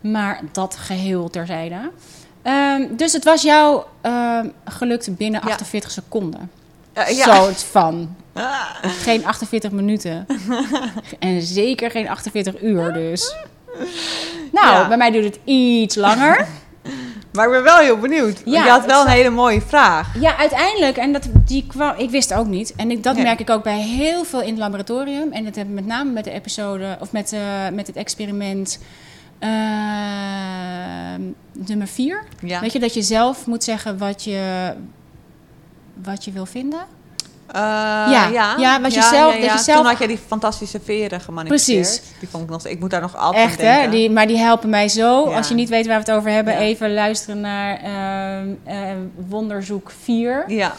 B: Maar dat geheel terzijde. Ehm, dus het was jou ehm, gelukt binnen
A: Ja.
B: 48 seconden.
A: Eh, ja.
B: Soort van.
A: Ah,
B: Geen 48 minuten. en zeker geen 48 uur dus. Nou,
A: Ja.
B: bij mij duurt het iets langer.
A: maar ik ben wel heel benieuwd.
B: Ja,
A: je had wel een hele mooie vraag.
B: Ja, uiteindelijk. En dat, die kwam, ik wist ook niet. En ik, dat
A: Nee.
B: merk ik ook bij heel veel in het laboratorium. En dat heb ik met name met de episode, of met, eh, met het experiment nummer vier.
A: Ja.
B: Weet je, dat je zelf moet zeggen wat je, wat je wil vinden.
A: Eh,
B: Ja,
A: ja,
B: ja, wat je zelf- dat je zelf-
A: Toen had jij die fantastische veren gemanifesteerd.
B: Precies.
A: Die vond ik nog Ik moet daar nog altijd
B: Echt,
A: aan
B: hè?
A: denken.
B: Die, maar die helpen mij zo. Als je niet weet waar we het over hebben, even luisteren naar ehm, eh, Wonderzoek 4.
A: Ja,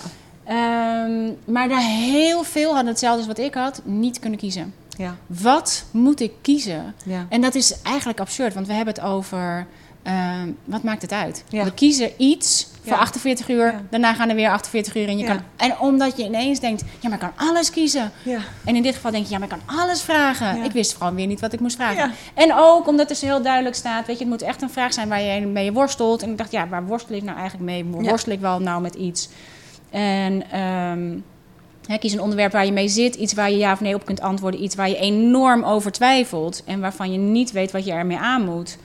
B: Ehm, maar daar heel veel hadden hetzelfde als wat ik had, niet kunnen kiezen.
A: Ja,
B: Wat moet ik kiezen?
A: ja.
B: En dat is eigenlijk absurd, want we hebben het over ehm, wat maakt het uit?
A: Ja.
B: We kiezen iets voor
A: Ja.
B: 48 uur, daarna gaan er weer 48 uur en je kan. En omdat je ineens denkt, ja, maar ik kan alles kiezen.
A: Ja.
B: En in dit geval denk je, ja, maar ik kan alles vragen. Ik wist gewoon weer niet wat ik moest vragen. En ook omdat er zo heel duidelijk staat, weet je, het moet echt een vraag zijn waar je mee worstelt. En ik dacht, ja, waar worstel ik nou eigenlijk mee? Worstel ik wel nou met iets? En ehm, kies een onderwerp waar je mee zit, iets waar je ja of nee op kunt antwoorden, iets waar je enorm over twijfelt en waarvan je niet weet wat je ermee aan moet.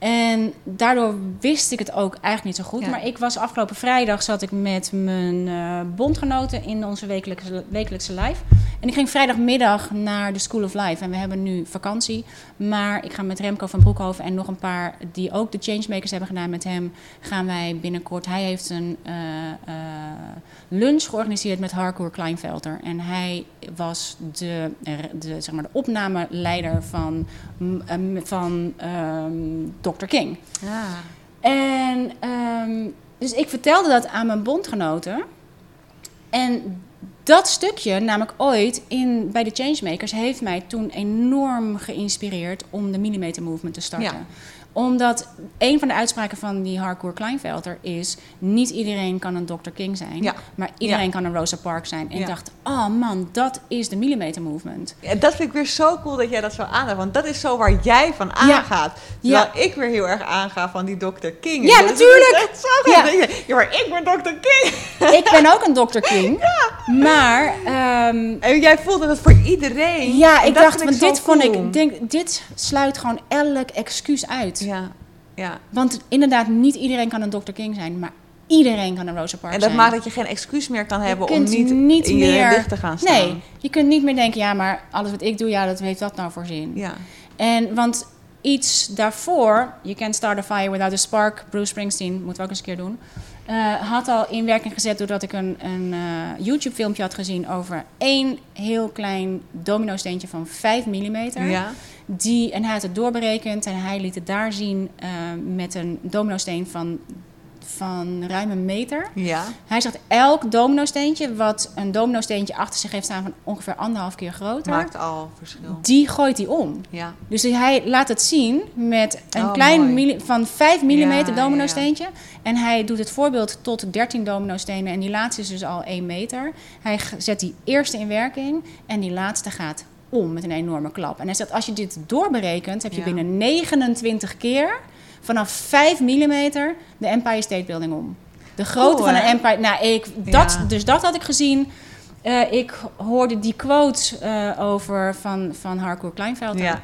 B: En daardoor wist ik het ook eigenlijk niet zo goed.
A: Ja.
B: Maar ik was afgelopen vrijdag zat ik met mijn eh, bondgenoten in onze wekelijkse, wekelijkse live. En ik ging vrijdagmiddag naar de School of Life. En we hebben nu vakantie. Maar ik ga met Remco van Broekhoven en nog een paar die ook de Changemakers hebben gedaan met hem. Gaan wij binnenkort. Hij heeft een eh, eh, lunch georganiseerd met Harcourt Kleinvelter. En hij was de, de, zeg maar de opnameleider van, mm, eh, van ehm, Dr. King.
A: Ja.
B: En ehm, dus ik vertelde dat aan mijn bondgenoten. En dat stukje, namelijk ooit in, bij de Changemakers, heeft mij toen enorm geïnspireerd om de Millimeter Movement te starten. Omdat een van de uitspraken van die hardcore Kleinvelder is: niet iedereen kan een Dr. King zijn,
A: Ja.
B: maar iedereen
A: Ja.
B: kan een Rosa Parks zijn. En
A: Ja.
B: ik dacht: oh man, dat is de Millimeter Movement.
A: Dat vind ik weer zo cool dat jij dat zo aanhaalt. Want dat is zo waar jij van aangaat. Terwijl ik weer heel erg aanga van die Dr. King.
B: Ja,
A: is
B: natuurlijk.
A: zo
B: Ja.
A: maar ik ben Dr. King.
B: ik ben ook een Dr. King, maar. ehm,
A: En jij voelde dat voor iedereen.
B: Ja, ik dacht, want dit vond ik, denk, dit sluit gewoon elk excuus uit.
A: Ja, ja.
B: Want inderdaad, niet iedereen kan een Dr. King zijn, maar iedereen kan een Rosa Parks
A: En dat
B: zijn.
A: maakt dat je geen excuus meer kan hebben om niet, in je
B: meer,
A: licht te gaan staan.
B: Nee, je kunt niet meer denken, ja, maar alles wat ik doe, ja, dat heeft dat nou voor zin.
A: Ja.
B: En want iets daarvoor, You Can't Start a Fire Without a Spark, Bruce Springsteen, moeten we ook eens een keer doen, eh, had al in werking gezet doordat ik een, een eh, YouTube-filmpje had gezien over één heel klein domino-steentje van 5 mm.
A: Ja.
B: Die, en hij had het doorberekend en hij liet het daar zien eh, met een domino-steen van, van ruim een meter.
A: Ja.
B: Hij zegt elk domino-steentje, wat een domino-steentje achter zich heeft staan van ongeveer anderhalf keer groter,
A: Maakt al verschil.
B: die gooit hij om.
A: Ja.
B: Dus hij laat het zien met een
A: Oh,
B: klein van 5 mm
A: Ja,
B: domino-steentje. En hij doet het voorbeeld tot 13 domino-stenen. En die laatste is dus al 1 meter. Hij zet die eerste in werking en die laatste gaat om met een enorme klap. En hij zegt, als je dit doorberekent, heb je binnen 29 keer vanaf 5 mm de Empire State Building om. De grootte
A: Cool,
B: van een? Empire... Nou, ik, dat,
A: Ja.
B: dus dat had ik gezien. Eh, ik hoorde die quote eh, over van, van Harcourt Kleinvelder.
A: Ja.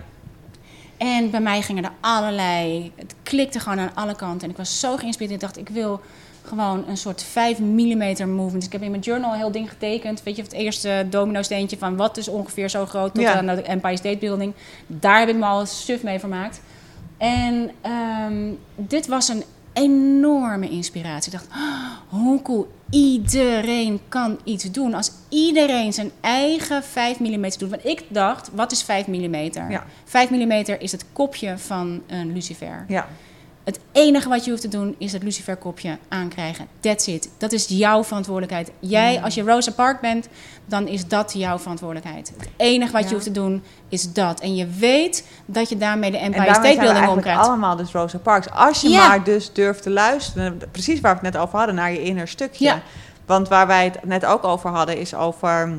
B: En bij mij gingen er allerlei... Het klikte gewoon aan alle kanten. En ik was zo geïnspireerd. Ik dacht, ik wil gewoon een soort 5 mm movement. Dus ik heb in mijn journal een heel ding getekend. Weet je, het eerste domino-steentje van wat is ongeveer zo groot... tot
A: Ja.
B: aan de Empire State Building. Daar heb ik me al suf mee vermaakt. En ehm, dit was een enorme inspiratie. Ik dacht, "Oh, hoe cool. Iedereen kan iets doen. Als iedereen zijn eigen 5 mm doet. Want ik dacht, wat is 5 mm?
A: Ja.
B: 5 mm is het kopje van een lucifer.
A: Ja.
B: Het enige wat je hoeft te doen is het luciferkopje aankrijgen. That's it. Dat is jouw verantwoordelijkheid. Jij, als je Rosa Park bent, dan is dat jouw verantwoordelijkheid. Het enige wat
A: Ja.
B: je hoeft te doen is dat. En je weet dat je daarmee de
A: En
B: Empire State
A: zijn
B: Building omkrijgt.
A: allemaal dus Rosa Parks. Als je
B: Ja.
A: maar dus durft te luisteren, precies waar we het net over hadden, naar je inner stukje.
B: Ja.
A: Want waar wij het net ook over hadden, is over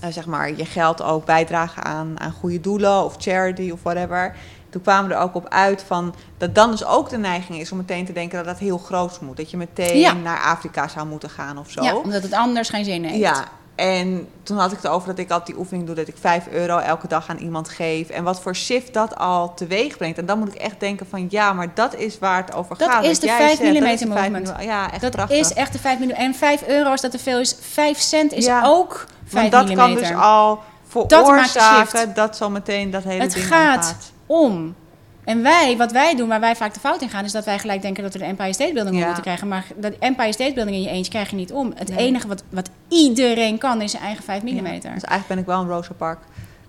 A: eh, zeg maar je geld ook bijdragen aan, aan goede doelen of charity of whatever. Toen kwamen we er ook op uit van dat dan dus ook de neiging is om meteen te denken dat dat heel groot moet. Dat je meteen
B: Ja.
A: naar Afrika zou moeten gaan of zo.
B: Ja, omdat het anders geen zin heeft.
A: Ja, en toen had ik het over dat ik altijd die oefening doe... dat ik 5 euro elke dag aan iemand geef. En wat voor shift dat al teweeg brengt. En dan moet ik echt denken van... ja, maar dat is waar het over
B: Dat
A: gaat.
B: is
A: Wat
B: de
A: jij
B: 5
A: zegt, dat is de 5
B: movement.
A: mm. Ja, echt
B: Dat
A: prachtig.
B: is echt de 5 mm. En 5 euro, als dat te veel is, 5 cent is
A: Ja,
B: ook 5
A: Want dat kan
B: mm.
A: dus al
B: Dat
A: veroorzaken
B: shift.
A: dat zo meteen dat hele
B: Het
A: ding
B: gaat. Om. En wij, wat wij doen, waar wij vaak de fout in gaan, is dat wij gelijk denken dat we de Empire State Building
A: Ja.
B: moeten krijgen. Maar de Empire State Building in je eentje krijg je niet om. Het
A: Nee.
B: enige wat, wat iedereen kan, is zijn eigen 5 mm.
A: Ja. Dus eigenlijk ben ik wel een Rosa Park.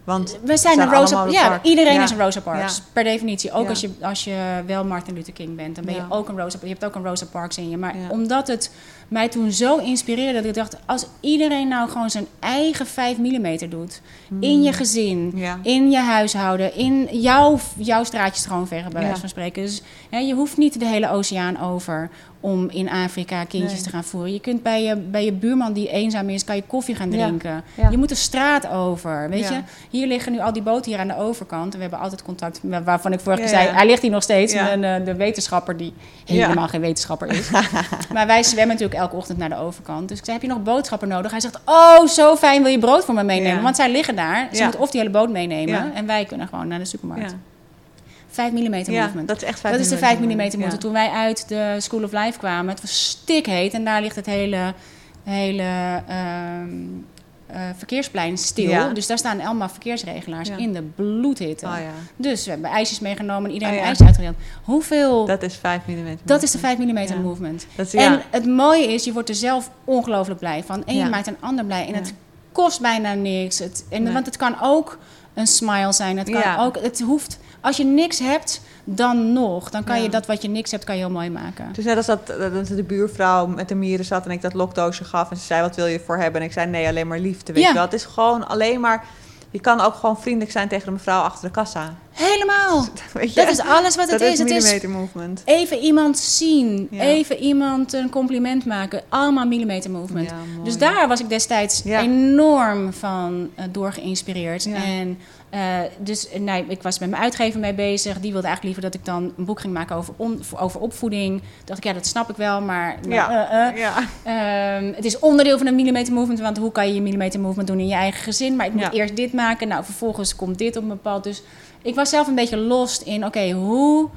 A: Want
B: We zijn een Rosa Ja, iedereen
A: Ja.
B: is een Rosa Parks.
A: Ja.
B: Per definitie. Ook als, je, als je wel Martin Luther King bent, dan ben je ook een Rosa Je hebt ook een Rosa Parks in je. Maar omdat het mij toen zo inspireerde dat ik dacht... als iedereen nou gewoon zijn eigen 5 mm doet... in je gezin,
A: Hmm. Ja.
B: in je huishouden... in jouw, jouw straatje schoonvegen, bij
A: Ja.
B: wijze van spreken. Dus hè, je hoeft niet de hele oceaan over... om in Afrika kindjes
A: Nee.
B: te gaan voeren. Je kunt bij je, bij je buurman die eenzaam is... kan je koffie gaan drinken.
A: Ja.
B: Je moet de straat over, weet je... Hier liggen nu al die boten hier aan de overkant. En we hebben altijd contact, met- waarvan ik vorige keer zei... hij ligt hier nog steeds. En, eh, de wetenschapper die helemaal geen wetenschapper is. maar wij zwemmen natuurlijk elke ochtend naar de overkant. Dus ik zei, heb je nog boodschappen nodig? Hij zegt, oh, zo fijn, wil je brood voor me meenemen?
A: Ja.
B: Want zij liggen daar. Ze moeten of die hele boot meenemen... En wij kunnen gewoon naar de supermarkt.
A: Ja.
B: 5 mm
A: Ja,
B: movement.
A: dat is echt 5
B: Dat is de 5 mm movement.
A: Ja.
B: Toen wij uit de School of Life kwamen, het was stikheet en daar ligt het hele, hele ehm, eh, verkeersplein stil.
A: Ja.
B: Dus daar staan allemaal verkeersregelaars
A: Ja.
B: in de bloedhitte.
A: Oh ja,
B: Dus we hebben ijsjes meegenomen en iedereen
A: Oh
B: een ijsje uitgedeeld. Hoeveel... Dat,
A: dat is 5 mm.
B: is de 5 mm movement.
A: Dat is,
B: En het mooie is, je wordt er zelf ongelooflijk blij van. En je
A: Ja.
B: maakt een ander blij. En het kost bijna niks. Het, en,
A: Nee.
B: Want het kan ook een smile zijn. Het kan ook... Het hoeft... Als je niks hebt, dan nog. Dan kan
A: Ja.
B: je dat wat je niks hebt, kan je heel mooi maken.
A: Het is net als dat, dat de buurvrouw met de mieren zat en ik dat lokdoosje gaf. En ze zei, wat wil je voor hebben? En ik zei, nee, alleen maar liefde. Weet
B: Ja.
A: je wel? Het is gewoon alleen maar... Je kan ook gewoon vriendelijk zijn tegen de mevrouw achter de kassa.
B: Helemaal.
A: Weet je?
B: Dat is alles wat het
A: dat
B: is. Het is
A: millimeter movement.
B: even iemand zien.
A: Ja.
B: Even iemand een compliment maken. Allemaal millimeter movement.
A: Ja.
B: Dus daar was ik destijds
A: Ja.
B: enorm van uh, door geïnspireerd. En uh, dus uh, nee, ik was met mijn uitgever mee bezig. Die wilde eigenlijk liever dat ik dan een boek ging maken over, on, over opvoeding. dacht ik, ja, dat snap ik wel, maar nou,
A: Ja.
B: uh,
A: Ja.
B: Um, het is onderdeel van een millimeter movement, want hoe kan je je millimeter movement doen in je eigen gezin? Maar ik moet
A: Ja.
B: eerst dit maken, nou vervolgens komt dit op een bepaald. Dus ik was zelf een beetje lost in, oké, hoe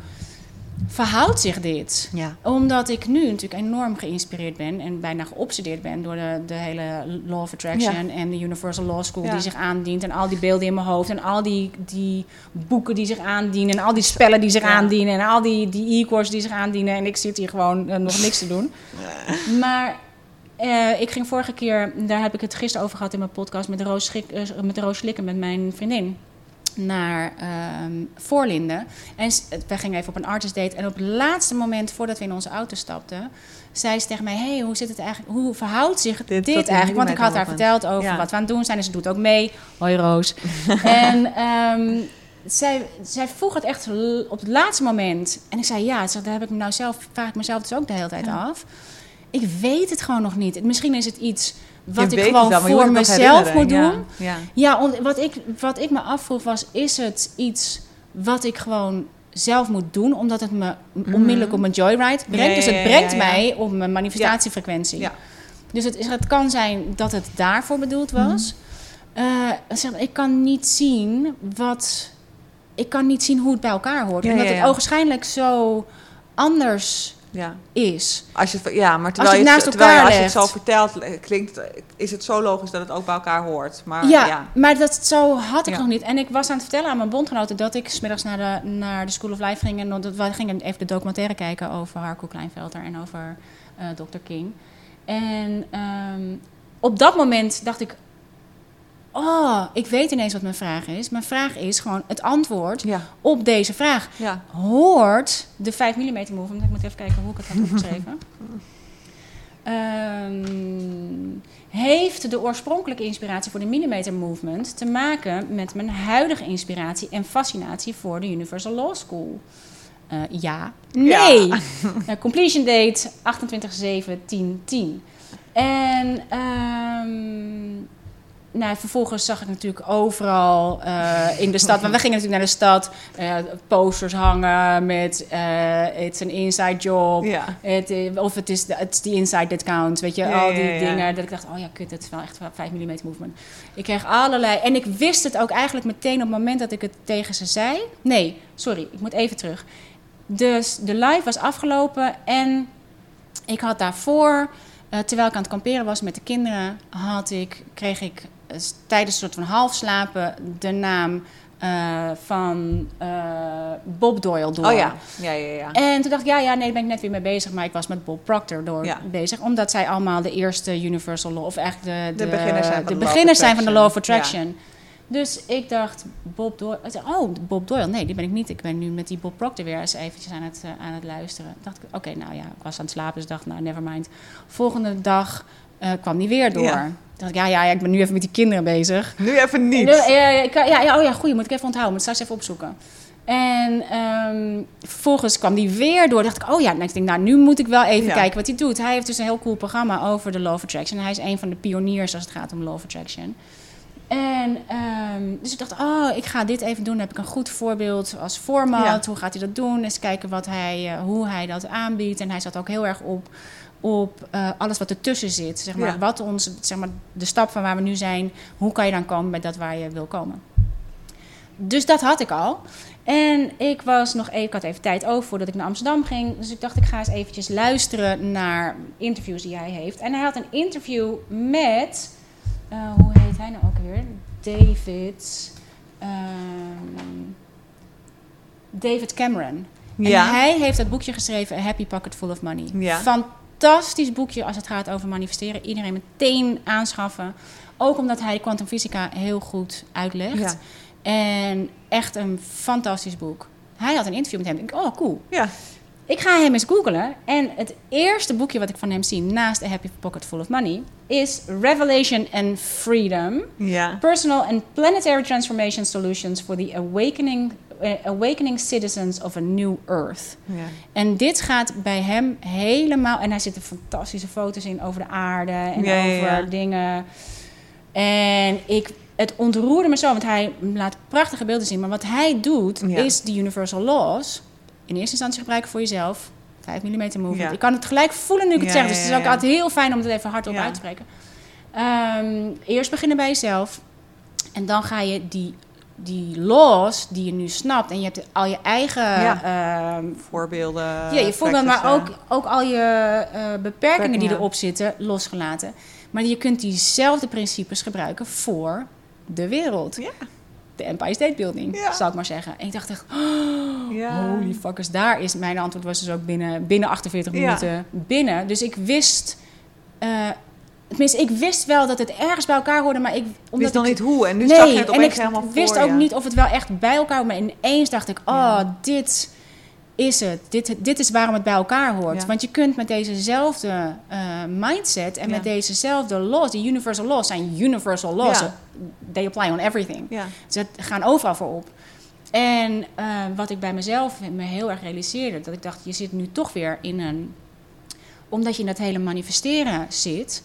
B: verhoudt zich dit?
A: Ja.
B: Omdat ik nu natuurlijk enorm geïnspireerd ben en bijna geobsedeerd ben door de, de hele Law of Attraction en de Universal Law School
A: Ja.
B: die zich aandient. En al die beelden in mijn hoofd en al die, die boeken die zich aandienen en al die spellen die zich aandienen en al die, die e-courses die zich aandienen. En ik zit hier gewoon eh, nog niks te doen. Maar eh, ik ging vorige keer, daar heb ik het gisteren over gehad in mijn podcast met Roos, Schik, eh, met Roos Slikken, met mijn vriendin. Naar ehm Voorlinden. En we gingen even op een artist date. En op het laatste moment, voordat we in onze auto stapten, zei ze tegen mij: Hey, hoe zit het eigenlijk? Hoe verhoudt zich dit, eigenlijk? Want ik had haar verteld over
A: Ja.
B: wat we aan het doen zijn. En ze doet ook mee. Hoi Roos. en ehm, zij, zij vroeg het echt op het laatste moment. En ik zei: Ja, daar heb ik me nou zelf, vraag ik mezelf dus ook de hele tijd
A: Ja.
B: af. Ik weet het gewoon nog niet. Misschien is het iets wat ik gewoon
A: wel,
B: voor mezelf moet doen.
A: Ja. Ja.
B: Ja, om, wat, ik, wat ik me afvroeg was: is het iets wat ik gewoon zelf moet doen, omdat het me onmiddellijk op mijn joyride brengt?
A: Mhm.
B: Dus het brengt
A: ja, ja.
B: mij op mijn manifestatiefrequentie.
A: Ja.
B: Dus het, is, het kan zijn dat het daarvoor bedoeld was.
A: Mhm.
B: Eh, zeg maar, ik kan niet zien wat. Ik kan niet zien hoe het bij elkaar hoort.
A: Ja,
B: omdat
A: ja,
B: het ogenschijnlijk zo anders
A: ja.
B: is.
A: Als je, het- ja, maar terwijl
B: je het naast
A: terwijl
B: elkaar
A: als je het zo vertelt, klinkt, is het zo logisch dat het ook bij elkaar hoort. Maar
B: ja,
A: ja,
B: maar dat zo had ik
A: Ja.
B: nog niet. En ik was aan het vertellen aan mijn bondgenoten dat ik smiddags naar de, naar de School of Life ging. En dat we gingen even de documentaire kijken over Harko Kleinvelder en over eh Dr. King. En ehm, op dat moment dacht ik, oh, ik weet ineens wat mijn vraag is. Mijn vraag is gewoon het antwoord
A: ja,
B: op deze vraag.
A: ja.
B: Hoort de 5 mm movement, ik moet even kijken hoe ik het had opgeschreven. Ehm, heeft de oorspronkelijke inspiratie voor de millimeter movement te maken met mijn huidige inspiratie en fascinatie voor de Universal Law School? Eh, ja. Nee. Eh, completion date 28-7-10-10. En ehm, nou, vervolgens zag ik natuurlijk overal eh, in de stad. Want we gingen natuurlijk naar de stad. eh, posters hangen met eh it's an inside job.
A: ja.
B: Het, of het is het die inside discount, weet je,
A: Ja,
B: al die
A: ja,
B: dingen. Dat ik dacht, oh ja, kut, dat is wel echt 5 mm movement. Ik kreeg allerlei... En ik wist het ook eigenlijk meteen op het moment dat ik het tegen ze zei. Nee, sorry, ik moet even terug. Dus de live was afgelopen en ik had daarvoor, terwijl ik aan het kamperen was met de kinderen, had ik, kreeg ik tijdens een soort van half slapen de naam eh, van eh, Bob Doyle door.
A: Oh ja, ja, ja, ja.
B: En toen dacht ik, ja, ja, nee, daar ben ik net weer mee bezig. Maar ik was met Bob Proctor door
A: Ja.
B: bezig. Omdat zij allemaal de eerste Universal Law... of eigenlijk de,
A: De beginners zijn van
B: de
A: de Law of
B: beginners zijn van de Law of
A: Attraction.
B: Dus ik dacht, Bob Doyle. Oh, Bob Doyle. Nee, die ben ik niet. Ik ben nu met die Bob Proctor weer eens eventjes aan het, eh, aan het luisteren. dacht ik, oké, nou ja, ik was aan het slapen. Dus dacht, nou, never mind. Volgende dag eh, kwam die weer door.
A: Ja.
B: Dacht ik, ja, ja, ja, ik ben nu even met die kinderen bezig.
A: Nu even niet.
B: Ja, ja, ja, ja, ja, oh ja, goeie, moet ik even onthouden. Moet ik straks even opzoeken. En ehm, vervolgens kwam die weer door. dacht ik, oh ja, nou, ik denk, nou, nu moet ik wel even
A: Ja.
B: kijken wat hij doet. Hij heeft dus een heel cool programma over de Law of Attraction. Hij is een van de pioniers als het gaat om Law of Attraction. En ehm, dus ik dacht, oh, ik ga dit even doen. Dan heb ik een goed voorbeeld als format.
A: Ja.
B: Hoe gaat hij dat doen? Eens kijken wat hij, eh, hoe hij dat aanbiedt. En hij zat ook heel erg op, op eh, alles wat ertussen zit. Zeg maar,
A: Ja.
B: wat ons, zeg maar, de stap van waar we nu zijn. Hoe kan je dan komen bij dat waar je wil komen? Dus dat had ik al. En ik was nog even, ik had even tijd over voordat ik naar Amsterdam ging. Dus ik dacht, ik ga eens eventjes luisteren naar interviews die hij heeft. En hij had een interview met, eh, hoe heet hij nou ook weer? David, ehm, David Cameron.
A: Ja.
B: En hij heeft dat boekje geschreven, A Happy Pocket Full of Money.
A: Ja.
B: Fantastisch boekje als het gaat over manifesteren. Iedereen meteen aanschaffen. Ook omdat hij quantum fysica heel goed uitlegt.
A: Ja.
B: En echt een fantastisch boek. Hij had een interview met hem. Ik, oh, cool.
A: Ja.
B: Ik ga hem eens googlen. En het eerste boekje wat ik van hem zie, naast A Happy Pocket Full of Money, is Revelation and Freedom.
A: Ja.
B: Personal and Planetary Transformation Solutions for the Awakening, awakening Citizens of a New Earth.
A: Ja.
B: En dit gaat bij hem helemaal. En hij zitten fantastische foto's in over de aarde en
A: Ja,
B: over
A: ja.
B: dingen. En ik, het ontroerde me zo, want hij laat prachtige beelden zien. Maar wat hij doet, is de Universal Laws in eerste instantie gebruiken voor jezelf. 5 mm movement.
A: Ja.
B: Ik kan het gelijk voelen nu ik het zeg. Dus het is ook altijd heel fijn om het even hardop uit te spreken. Ehm, eerst beginnen bij jezelf. En dan ga je die, die laws die je nu snapt. En je hebt al je eigen
A: Ja.
B: ehm,
A: Voorbeelden.
B: ja, je voorbeeld, maar ook, ook al je eh, beperkingen die erop zitten, losgelaten. Maar je kunt diezelfde principes gebruiken voor de wereld.
A: Ja.
B: De Empire State Building,
A: Ja.
B: zou ik maar zeggen. En ik dacht echt,
A: ja.
B: holy fuckers, daar is... Mijn antwoord was dus ook binnen, binnen 48
A: Ja.
B: minuten binnen. Dus ik wist... eh, tenminste, ik wist wel dat het ergens bij elkaar hoorde, maar ik... Omdat
A: Wist nog
B: ik-
A: niet hoe. En nu
B: nee,
A: zag je het
B: en
A: opeens
B: ik
A: helemaal voor
B: wist ook niet of het wel echt bij elkaar hoorde. Maar ineens dacht ik, oh,
A: Ja.
B: dit is het. Dit, dit is waarom het bij elkaar hoort.
A: Ja.
B: Want je kunt met dezezelfde eh, mindset en met dezezelfde laws, die universal laws zijn universal laws.
A: Ja.
B: They apply on everything. Ze gaan overal voor op. En eh, wat ik bij mezelf me heel erg realiseerde, dat ik dacht, je zit nu toch weer in een... Omdat je in dat hele manifesteren zit,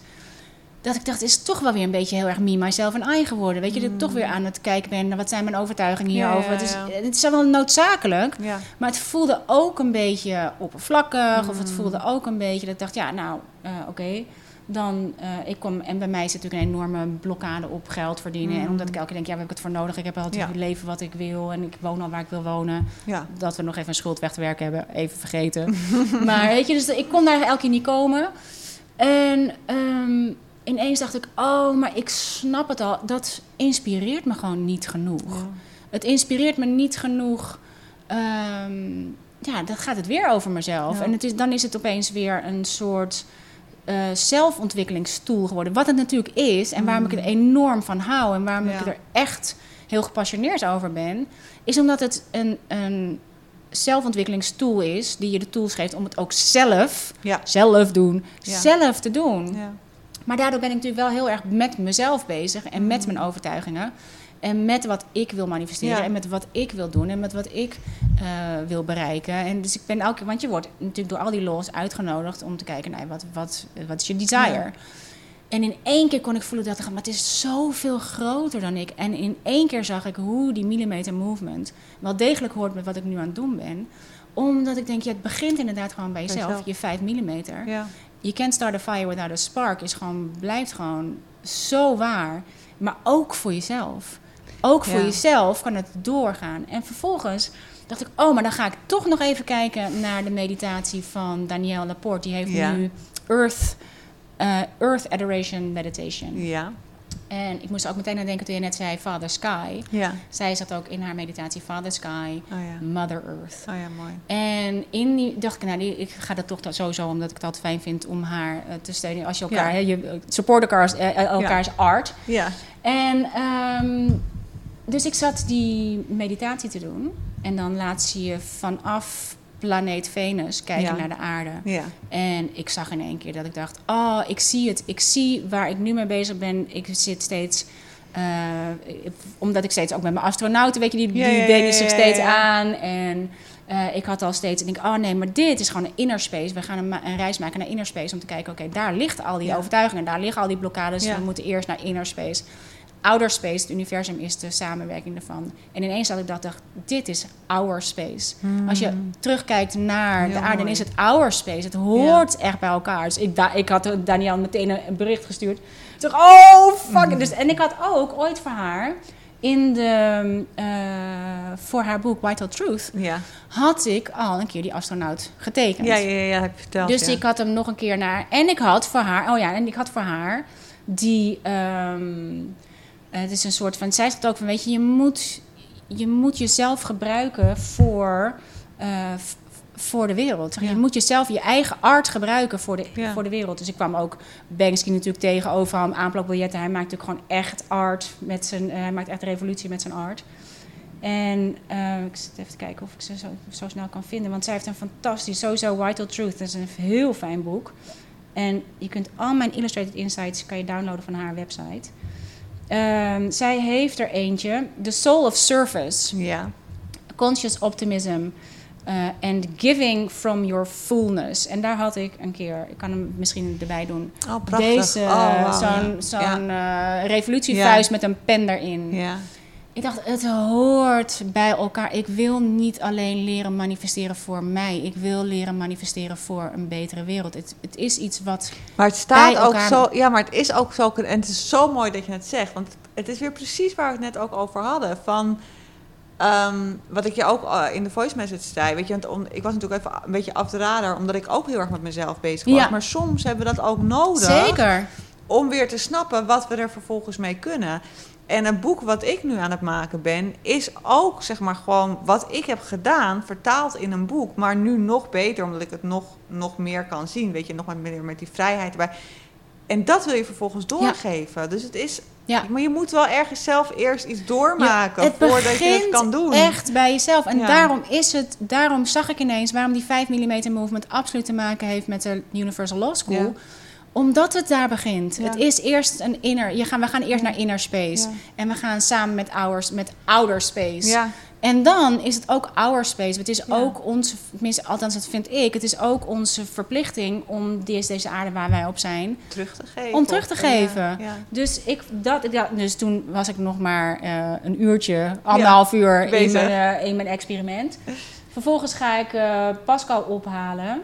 B: dat ik dacht, het is toch wel weer een beetje heel erg me, myself en I geworden. Weet je, dat ik toch weer aan het kijken ben, naar wat zijn mijn overtuigingen
A: Mm. Ja,
B: hierover.
A: ja,
B: Het, is, het is wel noodzakelijk, maar het voelde ook een beetje oppervlakkig. Of het
A: Mm.
B: voelde ook een beetje dat ik dacht, ja, nou, eh, oké. Dan, eh, ik kom, en bij mij zit natuurlijk een enorme blokkade op geld verdienen. En omdat ik elke keer denk, ja, waar heb ik het voor nodig? Ik heb altijd
A: Mm.
B: Het leven wat ik wil en ik woon al waar ik wil wonen. Dat we nog even een schuld weg te werken hebben, even vergeten. maar weet je, dus ik kon daar elke keer niet komen. En ehm, ineens dacht ik, oh, maar ik snap het al. Dat inspireert me gewoon niet genoeg. Het inspireert me niet genoeg. ehm, ja, dan gaat het weer over mezelf.
A: Ja.
B: En het is, dan is het opeens weer een soort eh, zelfontwikkelingstoel geworden. Wat het natuurlijk is en waarom ik er enorm van hou en waarom ik
A: Mm.
B: Er echt heel gepassioneerd over ben, is omdat het een, een is die je de tools geeft om het ook zelf,
A: Ja.
B: zelf doen, zelf te doen. Maar daardoor ben ik natuurlijk wel heel erg met mezelf bezig en met
A: Mm.
B: mijn overtuigingen. En met wat ik wil manifesteren
A: Ja.
B: en met wat ik wil doen en met wat ik eh, wil bereiken. En dus ik ben elke keer, want je wordt natuurlijk door al die laws uitgenodigd om te kijken naar wat, wat, wat is je desire.
A: Ja.
B: En in één keer kon ik voelen dat maar het is zoveel groter dan ik. En in één keer zag ik hoe die millimeter movement wel degelijk hoort met wat ik nu aan het doen ben. Omdat ik denk, ja, het begint inderdaad gewoon bij jezelf. je 5 millimeter.
A: Ja.
B: Je can't start a fire without a spark is gewoon, blijft gewoon zo waar. Maar ook voor jezelf. Ook voor
A: Ja.
B: jezelf kan het doorgaan. En vervolgens dacht ik, oh, maar dan ga ik toch nog even kijken naar de meditatie van Danielle Laporte. Die heeft
A: Ja.
B: nu Earth, eh, Earth Adoration Meditation.
A: Ja.
B: En ik moest er ook meteen aan denken toen je net zei Father Sky.
A: Ja.
B: Zij zat ook in haar meditatie Father Sky,
A: Oh ja.
B: Mother Earth.
A: Oh ja, mooi.
B: En in die dacht ik, nou, die, ik ga dat toch sowieso omdat ik het altijd fijn vind om haar eh, te steunen. Als je elkaar,
A: Ja.
B: je eh, support elkaars, eh, elkaars art.
A: Ja.
B: En ehm, dus ik zat die meditatie te doen. En dan laat ze je vanaf planeet Venus kijken
A: Ja.
B: naar de aarde.
A: Ja.
B: En ik zag in één keer dat ik dacht: Oh, ik zie het. Ik zie waar ik nu mee bezig ben. Ik zit steeds. eh, omdat ik steeds ook met mijn astronauten, weet je, die, die
A: Ja,
B: deden zich steeds aan. En eh, ik had al steeds, ik denk, oh nee, maar dit is gewoon een inner space. We gaan een, een reis maken naar inner space om te kijken, oké, daar ligt al die overtuigingen, daar liggen al die blokkades. We moeten eerst naar inner space. Outer space, het universum is de samenwerking ervan. En ineens had ik dat, dacht, dit is our space. Als je terugkijkt naar
A: Hmm. Heel
B: de aarde, dan is het our space. Het hoort echt bij elkaar. Dus ik, da- ik had Daniel meteen een, bericht gestuurd. Ik dacht, oh, fuck.
A: Hmm.
B: Dus, en ik had ook ooit voor haar, in de, eh, voor haar boek Vital Truth,
A: Ja.
B: had ik al een keer die astronaut getekend.
A: Ja, ja, ja, heb je verteld.
B: Dus
A: ja.
B: ik had hem nog een keer naar. En ik had voor haar. Oh ja, en ik had voor haar die. ehm, eh, het is een soort van. Zij zegt ook van: Weet je, je moet, je moet jezelf gebruiken voor. eh, voor de wereld.
A: Ja.
B: Je moet jezelf, je eigen art gebruiken voor de,
A: Ja.
B: voor de wereld. Dus ik kwam ook Banksy natuurlijk tegen overal aanplakbiljetten. Hij maakt natuurlijk gewoon echt art met zijn, eh, hij maakt echt revolutie met zijn art. En eh, ik zit even te kijken of ik ze zo, zo snel kan vinden. Want zij heeft een fantastisch, sowieso Vital Truth. Dat is een heel fijn boek. En je kunt al mijn Illustrated Insights kan je downloaden van haar website. Ehm, zij heeft er eentje, The Soul of Service,
A: Ja.
B: Conscious Optimism eh, and Giving from Your Fullness. En daar had ik een keer, ik kan hem misschien erbij doen,
A: Oh, prachtig.
B: deze,
A: oh,
B: zo'n
A: ja.
B: zo'n eh, revolutievuist met een pen erin.
A: Ja.
B: Ik dacht, het hoort bij elkaar. Ik wil niet alleen leren manifesteren voor mij. Ik wil leren manifesteren voor een betere wereld. Het, het is iets wat...
A: Maar het staat
B: bij
A: ook
B: elkaar-
A: zo. Ja, maar het is ook zo. En het is zo mooi dat je het zegt. Want het is weer precies waar we het net ook over hadden. Van. ehm, wat ik je ook eh, in de voice message zei. Weet je, want om, ik was natuurlijk even een beetje af de radar. Omdat ik ook heel erg met mezelf bezig was.
B: Ja.
A: Maar soms hebben we dat ook nodig.
B: Zeker.
A: om weer te snappen wat we er vervolgens mee kunnen. En een boek wat ik nu aan het maken ben, is ook zeg maar gewoon wat ik heb gedaan, vertaald in een boek. Maar nu nog beter, omdat ik het nog, nog meer kan zien. Weet je, nog wat meer met die vrijheid erbij. En dat wil je vervolgens doorgeven. Dus het is.
B: Ja.
A: Maar je moet wel ergens zelf eerst iets doormaken
B: Ja, het
A: voordat je het kan doen.
B: echt bij jezelf. En
A: Ja.
B: daarom is het, daarom zag ik ineens waarom die 5 mm movement absoluut te maken heeft met de Universal Law School. Omdat het daar begint.
A: Ja.
B: Het is eerst een inner. Je gaan, we gaan eerst naar inner space. En we gaan samen met ours, met outer space.
A: Ja,
B: En dan is het ook our space. Het is ook onze, tenminste, althans dat vind ik, het is ook onze verplichting om deze, deze aarde waar wij op zijn,
A: terug te geven.
B: om terug te geven.
A: ja.
B: Dus, ik, dat, ja, dus toen was ik nog maar eh, een uurtje, anderhalf uur in mijn, eh, in mijn experiment. Vervolgens ga ik eh, Pascal ophalen.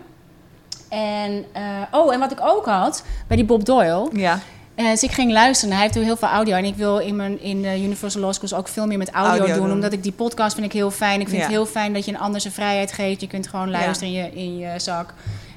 B: En, eh, oh, en wat ik ook had bij die Bob Doyle.
A: Ja,
B: Eh, dus ik ging luisteren. Hij heeft heel veel audio. En ik wil in, mijn, in de Universal Law Schools ook veel meer met audio,
A: Audio
B: doen,
A: doen.
B: Omdat ik die podcast vind ik heel fijn. Ik vind
A: Ja.
B: het heel fijn dat je een ander zijn vrijheid geeft. Je kunt gewoon
A: Ja.
B: luisteren in, je, in je zak.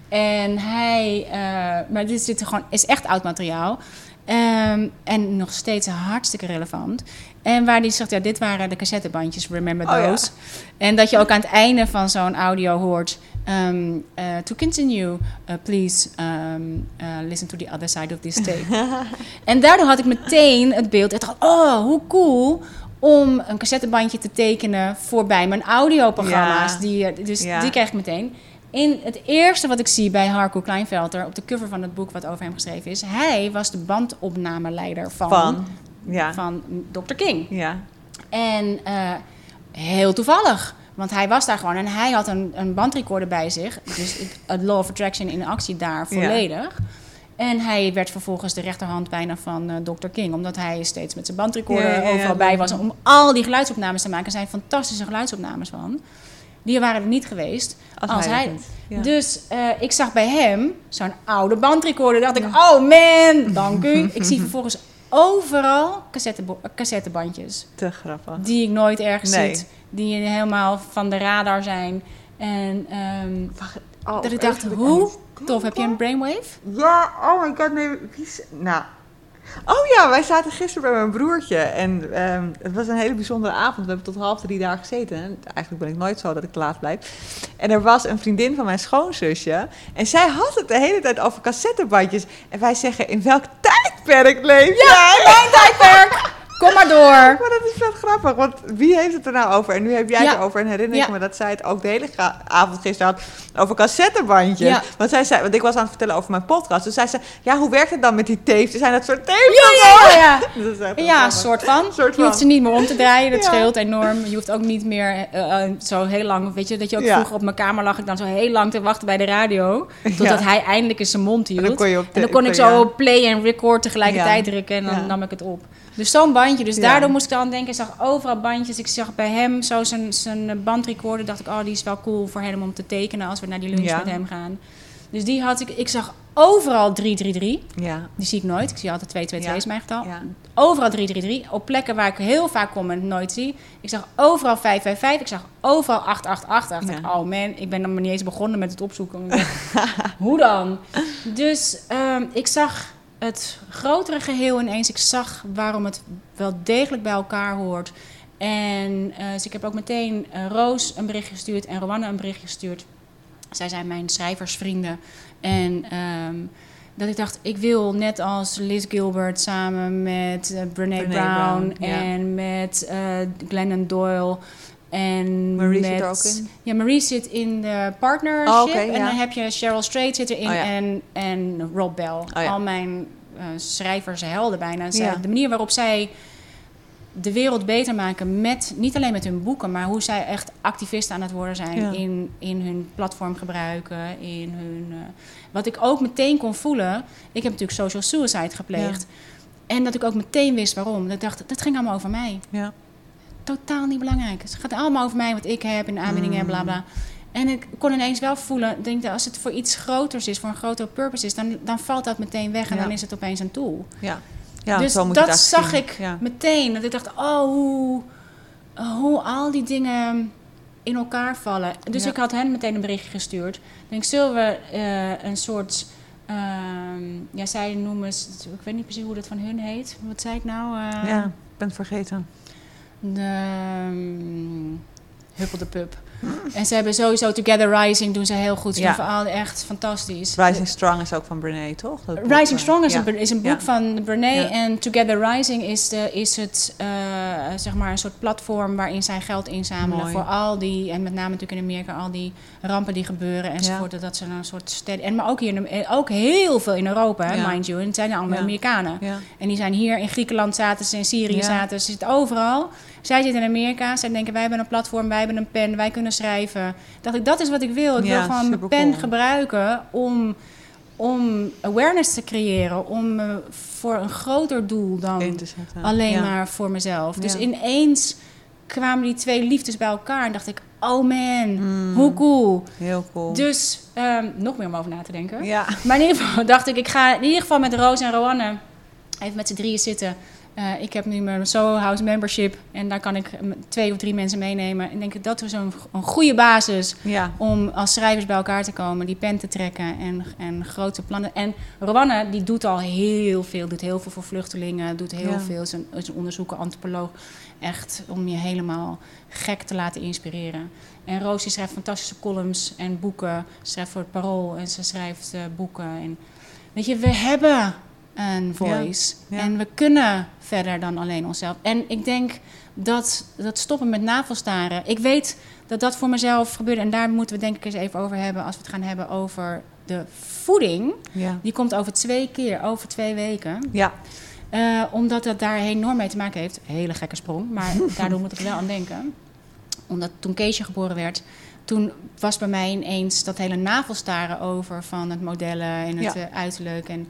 B: En hij... eh, maar dit zit er gewoon, is echt oud materiaal. Ehm, en nog steeds hartstikke relevant. En waar die zegt, ja, dit waren de cassettebandjes, remember
A: Oh ja.
B: those. En dat je ook aan het einde van zo'n audio hoort... ehm, eh, to continue, uh, please ehm, uh, listen to the other side of this tape. en daardoor had ik meteen het beeld. Ik dacht, oh, hoe cool om een cassettebandje te tekenen voor bij mijn audioprogramma's.
A: Ja.
B: Die, dus
A: Ja.
B: die krijg ik meteen. In het eerste wat ik zie bij Harco Kleinvelter op de cover van het boek wat over hem geschreven is, hij was de bandopnameleider van,
A: van. Ja,
B: van Dr. King.
A: ja.
B: En eh, heel toevallig. Want hij was daar gewoon en hij had een, een bandrecorder bij zich. Dus het, Law of Attraction in actie daar
A: Ja.
B: volledig. En hij werd vervolgens de rechterhand bijna van eh, Dr. King. Omdat hij steeds met zijn bandrecorder
A: Ja, ja, ja,
B: overal bij was. Om al die geluidsopnames te maken. Er zijn fantastische geluidsopnames van. Die waren er niet geweest
A: Als,
B: als,
A: hij. Ja.
B: Dus eh, ik zag bij hem zo'n oude bandrecorder. dacht ik, oh man, dank u. ik zie vervolgens overal cassettebo- cassettebandjes.
A: Te grappig.
B: Die ik nooit ergens
A: Nee.
B: ziet. Die helemaal van de radar zijn. En ehm,
A: Wacht, oh,
B: dat ik dacht, hoe tof, heb je een brainwave?
A: Ja, oh my god, nee. Nou. Oh ja, wij zaten gisteren bij mijn broertje. En ehm, het was een hele bijzondere avond. We hebben tot half drie daar gezeten. En eigenlijk ben ik nooit zo dat ik te laat blijf. En er was een vriendin van mijn schoonzusje. En zij had het de hele tijd over cassettebandjes. En wij zeggen, in welk tijdperk leef jij?
B: Mijn tijdperk! Kom maar door.
A: Maar dat is vet grappig, want wie heeft het er nou over? En nu heb jij het erover en herinner ik me dat zij het ook de hele avond gisteren had over cassettebandjes. Want, zij zei, want ik was aan het vertellen over mijn podcast. Dus zij zei, ja, hoe werkt het dan met die tapes? Zijn dat soort tapes?
B: Ja, ja, ja. Soort van.
A: Soort
B: Je hoeft ze niet meer om te draaien, dat scheelt enorm. Je hoeft ook niet meer eh, eh, zo heel lang... Weet je, dat je ook vroeger op mijn kamer lag ik dan zo heel lang te wachten bij de radio. Totdat hij eindelijk eens zijn mond hield.
A: En dan kon je op
B: En dan kon ik zo play en record tegelijkertijd drukken en dan nam ik het op. Dus zo'n bandje. Dus daardoor moest ik aan denken. Ik zag overal bandjes. Ik zag bij hem zo zijn, zijn bandrecorder. Dacht ik, oh, die is wel cool voor hem om te tekenen als we naar die lunch met hem gaan. Dus die had ik. Ik zag overal 333.
A: Ja,
B: Die zie ik nooit. Ik zie altijd 222
A: Ja.
B: is mijn getal.
A: ja.
B: Overal 333. Op plekken waar ik heel vaak kom en nooit zie. Ik zag overal 555. Ik zag overal 888. Dacht ik,
A: Ja.
B: oh man, ik ben dan maar niet eens begonnen met het opzoeken. Hoe dan? Dus ehm, ik zag het grotere geheel ineens. Ik zag waarom het wel degelijk bij elkaar hoort. En eh, dus ik heb ook meteen eh, Roos een bericht gestuurd en Rowanne een bericht gestuurd. Zij zijn mijn schrijversvrienden. En ehm, dat ik dacht, ik wil net als Liz Gilbert samen met eh Brene, Brown,
A: ja.
B: en met Glennon Doyle. En
A: Marie
B: met,
A: zit er ook in?
B: Ja, Marie zit in de partnership.
A: Oh,
B: en
A: ja.
B: dan heb je Cheryl Strait zit erin
A: Oh, ja.
B: en, en Rob Bell.
A: Oh, ja.
B: Al mijn eh schrijvershelden bijna. Zij-
A: Ja.
B: De manier waarop zij de wereld beter maken met niet alleen met hun boeken, maar hoe zij echt activisten aan het worden zijn in, in hun platform gebruiken, in hun. eh, wat ik ook meteen kon voelen. Ik heb natuurlijk social suicide gepleegd. En dat ik ook meteen wist waarom. Dat dacht, dat ging allemaal over mij.
A: Ja.
B: Totaal niet belangrijk. Het gaat allemaal over mij, wat ik heb en aanbiedingen en bla bla. En ik kon ineens wel voelen, denk dat als het voor iets groters is, voor een grotere purpose is, dan, dan valt dat meteen weg en
A: Ja.
B: dan is het opeens een tool.
A: Ja. Ja,
B: dus
A: zo moet
B: dat zag
A: zien.
B: ik
A: Ja.
B: meteen. Dat ik dacht, oh, hoe, hoe al die dingen in elkaar vallen. Dus
A: Ja.
B: ik had hen meteen een berichtje gestuurd. Ik denk, zullen we eh, een soort... ehm, ja, zij noemen... het- Ik weet niet precies hoe dat van hun heet. Wat zei ik nou? Eh,
A: ja, ik ben het vergeten.
B: De... um, Huppel de Pub. En ze hebben sowieso Together Rising doen ze heel goed. Ze
A: Ja.
B: doen vooral echt fantastisch.
A: Rising Strong is ook van Brené, toch? Dat
B: Rising
A: eh,
B: Strong is,
A: ja.
B: een, is een boek
A: Ja.
B: van Brené. En Together Rising is, de, is het, eh, zeg maar een soort platform waarin zij geld inzamelen
A: Mooi.
B: voor al die, en met name natuurlijk in Amerika, al die rampen die gebeuren enzovoort. Dat ze een soort steady, en maar ook hier, in, de- ook heel veel in Europa, hè, mind you. En het zijn allemaal. Amerikanen. En die zijn hier in Griekenland zaten ze, in Syrië zaten ze, zitten overal. Zij zitten in Amerika, zij denken wij hebben een platform, wij hebben een pen, wij kunnen schrijven. Dacht ik, dat is wat ik wil. Ik
A: Ja,
B: wil gewoon mijn pen gebruiken om, om awareness te creëren, om eh, voor een groter doel dan alleen
A: Ja.
B: maar voor mezelf. Dus ineens kwamen die twee liefdes bij elkaar en dacht ik, oh man,
A: Mm.
B: hoe cool.
A: Heel cool.
B: Dus ehm, nog meer om over na te denken.
A: ja.
B: Maar in ieder geval dacht ik, ik ga in ieder geval met Roos en Roanne even met z'n drieën zitten. Eh, ik heb nu mijn Soho House membership en daar kan ik eh, twee of drie mensen meenemen. En denk ik dat is zo'n een goede basis
A: Ja.
B: om als schrijvers bij elkaar te komen, die pen te trekken en, en grote plannen. En Rowanne, die doet al heel veel, doet heel veel voor vluchtelingen, doet heel
A: Ja.
B: veel, is een, is een onderzoeker, antropoloog. Echt om je helemaal gek te laten inspireren. En Roos die schrijft fantastische columns en boeken. Ze schrijft voor het Parool en ze schrijft eh, boeken. En, weet je, we hebben een voice.
A: Ja.
B: En we kunnen verder dan alleen onszelf. En ik denk dat, dat stoppen met navelstaren. Ik weet dat dat voor mezelf gebeurde. En daar moeten we denk ik eens even over hebben als we het gaan hebben over de voeding.
A: Ja.
B: Die komt over twee keer, over twee weken.
A: Ja.
B: Eh, omdat dat daar enorm mee te maken heeft. Hele gekke sprong, maar daardoor moet ik er wel aan denken. Omdat toen Keesje geboren werd, toen was bij mij ineens dat hele navelstaren over van het modellen en het eh, uiterlijk. En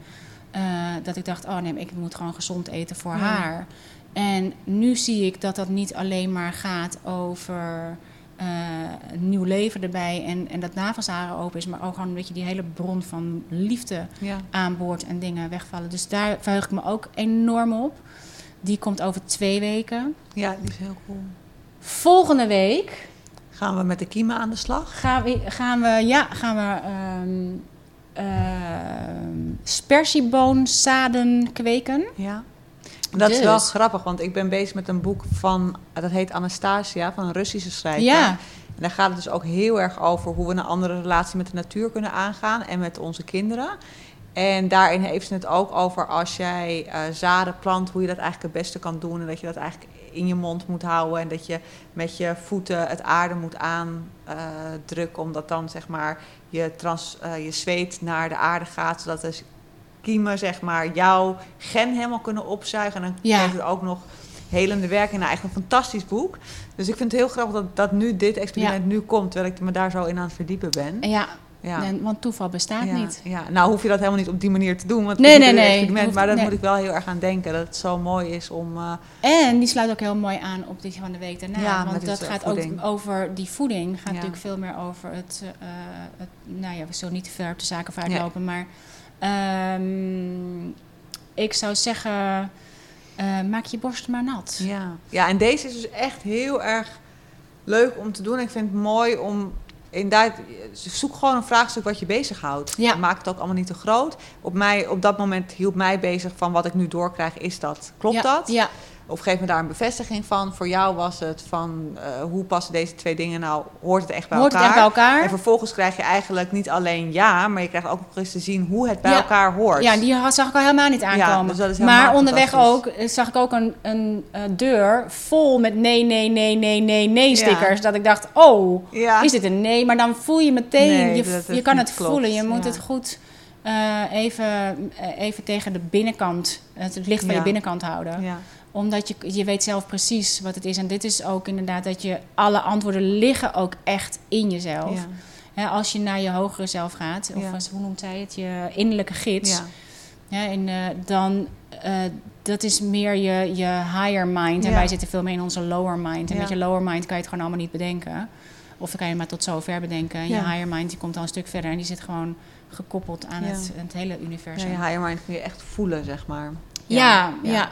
B: eh, dat ik dacht, oh nee, ik moet gewoon gezond eten voor
A: Ja.
B: haar. En nu zie ik dat dat niet alleen maar gaat over eh, een nieuw leven erbij en, en dat navelstaren open is, maar ook gewoon een beetje die hele bron van liefde
A: Ja.
B: aan boord en dingen wegvallen. Dus daar verheug ik me ook enorm op. Die komt over twee weken.
A: Ja, die is heel cool.
B: Volgende week
A: Gaan we met de kiemen aan de slag?
B: gaan we, gaan we, ja, gaan we ehm, spersieboonzaden kweken.
A: Ja. Dat is wel
B: Dus.
A: grappig, want ik ben bezig met een boek van, dat heet Anastasia, van een Russische schrijver.
B: Ja,
A: En daar gaat het dus ook heel erg over hoe we een andere relatie met de natuur kunnen aangaan en met onze kinderen. En daarin heeft ze het ook over als jij eh, zaden plant, hoe je dat eigenlijk het beste kan doen. En dat je dat eigenlijk in je mond moet houden. En dat je met je voeten het aarde moet aandrukken. omdat dan zeg maar je, trans, eh, je zweet naar de aarde gaat. Zodat de kiemen zeg maar jouw gen helemaal kunnen opzuigen. En dan
B: Ja.
A: het ook nog helende werking. Nou, echt een fantastisch boek. Dus ik vind het heel grappig dat, dat nu dit experiment nu komt. Terwijl ik me daar zo in aan het verdiepen ben.
B: En ja,
A: Ja.
B: en- want toeval bestaat
A: Ja,
B: niet.
A: ja, nou hoef je dat helemaal niet op die manier te doen. Want
B: Nee, nee, nee.
A: experiment, maar daar
B: nee.
A: moet ik wel heel erg aan denken. Dat het zo mooi is om... eh,
B: En die sluit ook heel mooi aan op die van de week daarna.
A: Ja,
B: want dat gaat
A: voeding.
B: ook over die voeding. Gaat natuurlijk veel meer over het, eh, het. Nou ja, we zullen niet te ver op de zaken vooruit lopen. Maar ehm, ik zou zeggen. eh, maak je borst maar nat.
A: Ja. ja, en deze is dus echt heel erg leuk om te doen. Ik vind het mooi om inderdaad, zoek gewoon een vraagstuk wat je bezighoudt.
B: Ja.
A: Maak het ook allemaal niet te groot. Op, mij, op dat moment hield mij bezig van wat ik nu doorkrijg, is dat? Klopt
B: ja,
A: dat?
B: Ja,
A: Of geef me daar een bevestiging van. Voor jou was het van eh, hoe passen deze twee dingen nou? Hoort het echt bij
B: hoort het
A: elkaar?
B: echt bij elkaar?
A: En vervolgens krijg je eigenlijk niet alleen ja, maar je krijgt ook nog eens te zien hoe het bij
B: Ja.
A: elkaar hoort.
B: Ja, die zag ik al helemaal niet aankomen.
A: dus
B: maar onderweg ook eh, zag ik ook een, een eh, deur vol met nee, nee, nee, nee, nee, nee stickers. Dat ik dacht, oh, is dit een nee? Maar dan voel je meteen,
A: Nee,
B: je,
A: het
B: je kan het
A: klopt,
B: voelen. Je moet het goed even, even tegen de binnenkant, het licht van je binnenkant houden.
A: Ja.
B: Omdat je, je weet zelf precies wat het is. En dit is ook inderdaad dat je alle antwoorden liggen ook echt in jezelf.
A: Ja.
B: Als je naar je hogere zelf gaat, of
A: Ja.
B: als- hoe noemt hij het, je innerlijke gids.
A: Ja.
B: Ja, en eh, dan, eh, dat is meer je, je higher mind. En
A: Ja.
B: wij zitten veel meer in onze lower mind. En
A: Ja.
B: met je lower mind kan je het gewoon allemaal niet bedenken. Of dan kan je maar tot zover bedenken. En je
A: Ja.
B: higher mind die komt dan een stuk verder. En die zit gewoon gekoppeld aan
A: Ja.
B: het, het hele
A: Ja,
B: universum.
A: je higher mind kun je echt voelen, zeg maar.
B: ja, ja.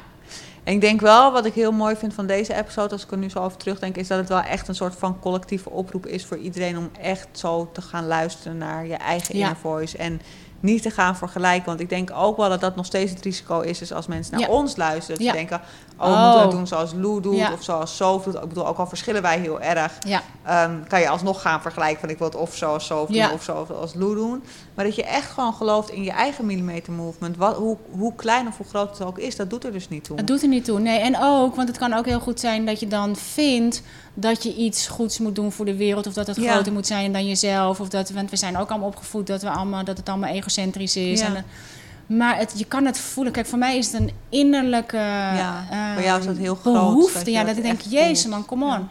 A: En ik denk wel, wat ik heel mooi vind van deze episode, als ik er nu zo over terugdenk, is dat het wel echt een soort van collectieve oproep is voor iedereen om echt zo te gaan luisteren naar je eigen
B: Ja.
A: inner voice. En niet te gaan vergelijken. Want ik denk ook wel dat dat nog steeds het risico is, is als mensen naar
B: Ja.
A: ons luisteren. Dat
B: Ja.
A: ze denken, oh, we
B: Oh.
A: moeten het doen zoals Lou doet
B: Ja.
A: of zoals Sof doet. Ik bedoel, ook al verschillen wij heel erg, ehm, kan je alsnog gaan vergelijken van ik wil het of zoals Sof doen of zoals Lou doen. Maar dat je echt gewoon gelooft in je eigen millimeter movement. Wat, hoe, hoe klein of hoe groot het ook is, dat doet er dus niet toe.
B: Het doet er niet toe. Nee, en ook, want het kan ook heel goed zijn dat je dan vindt dat je iets goeds moet doen voor de wereld. Of dat het
A: Ja.
B: groter moet zijn dan jezelf. Of dat, want we zijn ook allemaal opgevoed dat, we allemaal, dat het allemaal egocentrisch is.
A: Ja.
B: En, eh, maar het, je kan het voelen. Kijk, voor mij is het een innerlijke
A: Ja,
B: eh,
A: voor jou is dat heel groot,
B: behoefte.
A: dat
B: ja,
A: dat
B: ik denk, jezus man, come on.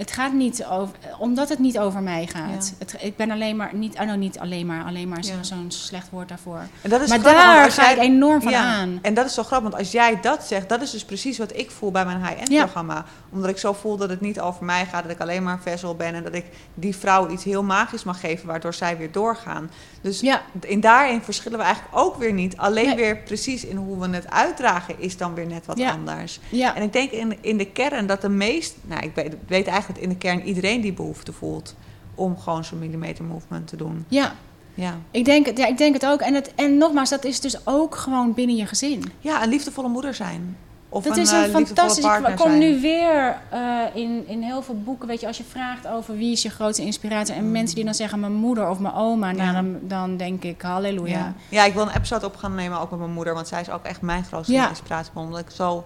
B: Het gaat niet over, omdat het niet over mij gaat.
A: Ja.
B: Het, ik ben alleen maar, niet, oh nou niet alleen maar, alleen maar
A: Ja.
B: zo'n slecht woord daarvoor.
A: En dat is
B: maar
A: grappig,
B: daar ga
A: jij-
B: ik enorm van
A: Ja,
B: aan.
A: En dat is zo grappig, want als jij dat zegt, dat is dus precies wat ik voel bij mijn high-end programma. Omdat ik zo voel dat het niet over mij gaat, dat ik alleen maar een vessel ben en dat ik die vrouw iets heel magisch mag geven, waardoor zij weer doorgaan. Dus
B: Ja.
A: in daarin verschillen we eigenlijk ook weer niet. Alleen
B: Nee.
A: weer precies in hoe we het uitdragen is dan weer net wat anders.
B: Ja.
A: En ik denk in, in de kern dat de meest, nou ik weet, weet eigenlijk dat in de kern iedereen die behoefte voelt om gewoon zo'n millimeter movement te doen.
B: ja.
A: Ja.
B: Ik denk, het, ja, ik denk het ook. En, het, en nogmaals, dat is dus ook gewoon binnen je gezin.
A: Ja, een liefdevolle moeder zijn. Of
B: dat
A: een,
B: is
A: eh,
B: een
A: liefdevolle
B: fantastisch. Ik kom nu weer eh, in, in heel veel boeken. Weet je, als je vraagt over wie is je grootste inspiratie. En mensen die dan zeggen mijn moeder of mijn oma. Nou,
A: Ja.
B: dan, dan denk ik halleluja.
A: Ja. ja, ik wil een episode op gaan nemen ook met mijn moeder. Want zij is ook echt mijn grootste
B: Ja.
A: inspiratiebron. Omdat ik zo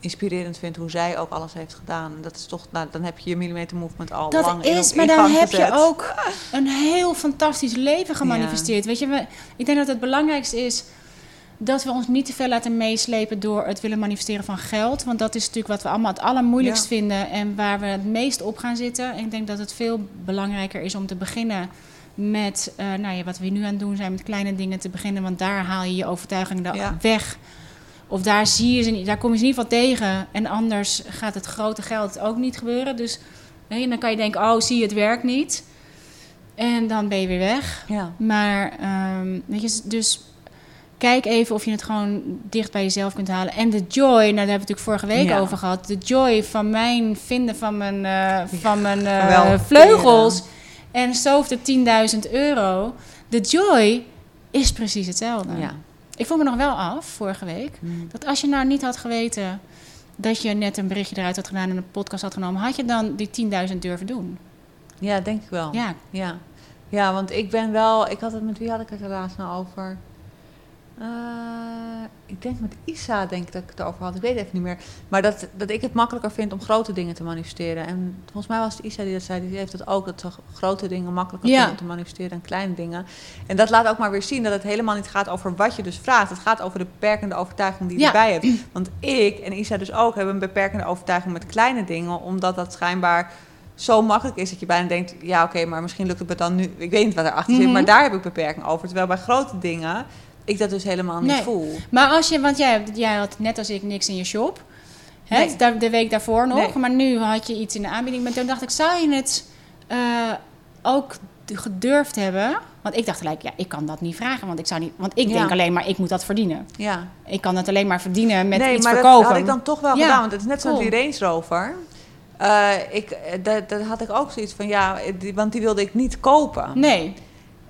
A: inspirerend vind hoe zij ook alles heeft gedaan. En dat is toch, nou, dan heb je je millimeter movement al
B: Dat
A: lang in,
B: is, maar
A: in
B: dan heb je ook een heel fantastisch leven gemanifesteerd. Weet je, we, ik denk dat het belangrijkste is dat we ons niet te veel laten meeslepen door het willen manifesteren van geld. Want dat is natuurlijk wat we allemaal het allermoeilijkst
A: Ja.
B: vinden en waar we het meest op gaan zitten. En ik denk dat het veel belangrijker is om te beginnen met eh, nou ja, wat we nu aan het doen zijn, met kleine dingen te beginnen. Want daar haal je je overtuiging
A: Ja.
B: weg. Of daar, zie je ze niet, daar kom je ze in ieder geval tegen. En anders gaat het grote geld ook niet gebeuren. Dus nee, dan kan je denken, oh zie je, het werkt niet. En dan ben je weer weg.
A: Ja.
B: Maar ehm, weet je, dus kijk even of je het gewoon dicht bij jezelf kunt halen. En de joy, nou daar hebben we het natuurlijk vorige week
A: Ja.
B: over gehad. De joy van mijn vinden van mijn, eh, van mijn eh, vleugels. En zo de 10.000 euro. De joy is precies hetzelfde.
A: Ja.
B: Ik vroeg me nog wel af, vorige week,
A: Mm.
B: dat als je nou niet had geweten dat je net een berichtje eruit had gedaan en een podcast had genomen, had je dan die 10.000 durven doen?
A: ja, denk ik wel.
B: Ja,
A: Ja. ja, want ik ben wel... Ik had het met wie had ik het er laatst nou over? Eh, ik denk met Isa denk ik dat ik het erover had. Ik weet even niet meer. Maar dat, dat ik het makkelijker vind om grote dingen te manifesteren. En volgens mij was het Isa die dat zei. Die heeft dat ook. Dat ze grote dingen makkelijker
B: Ja.
A: vinden om te manifesteren dan kleine dingen. En dat laat ook maar weer zien dat het helemaal niet gaat over wat je dus vraagt. Het gaat over de beperkende overtuiging die je
B: Ja.
A: erbij hebt. Want ik en Isa dus ook hebben een beperkende overtuiging met kleine dingen. Omdat dat schijnbaar zo makkelijk is dat je bijna denkt... ja, oké, maar misschien lukt het me dan nu... Ik weet niet wat erachter zit,
B: Mhm.
A: maar daar heb ik beperking over. Terwijl bij grote dingen ik dat dus helemaal niet
B: Nee.
A: voel.
B: Maar als je, want jij, had net als ik niks in je shop. Hè,
A: Nee.
B: de week daarvoor nog.
A: Nee.
B: Maar nu had je iets in de aanbieding. Maar toen dacht ik, zou je het eh, ook gedurfd hebben? Want ik dacht gelijk, ja, ik kan dat niet vragen. Want ik, zou niet, want ik
A: Ja.
B: denk alleen maar, ik moet dat verdienen.
A: Ja.
B: Ik kan het alleen maar verdienen met
A: nee,
B: iets
A: maar
B: verkopen.
A: dat had ik dan toch wel
B: Ja,
A: gedaan. Want het is net zoals
B: cool.
A: die Range Rover. Eh, ik, eh, dat, dat had ik ook zoiets van, ja, die, want die wilde ik niet kopen.
B: Nee.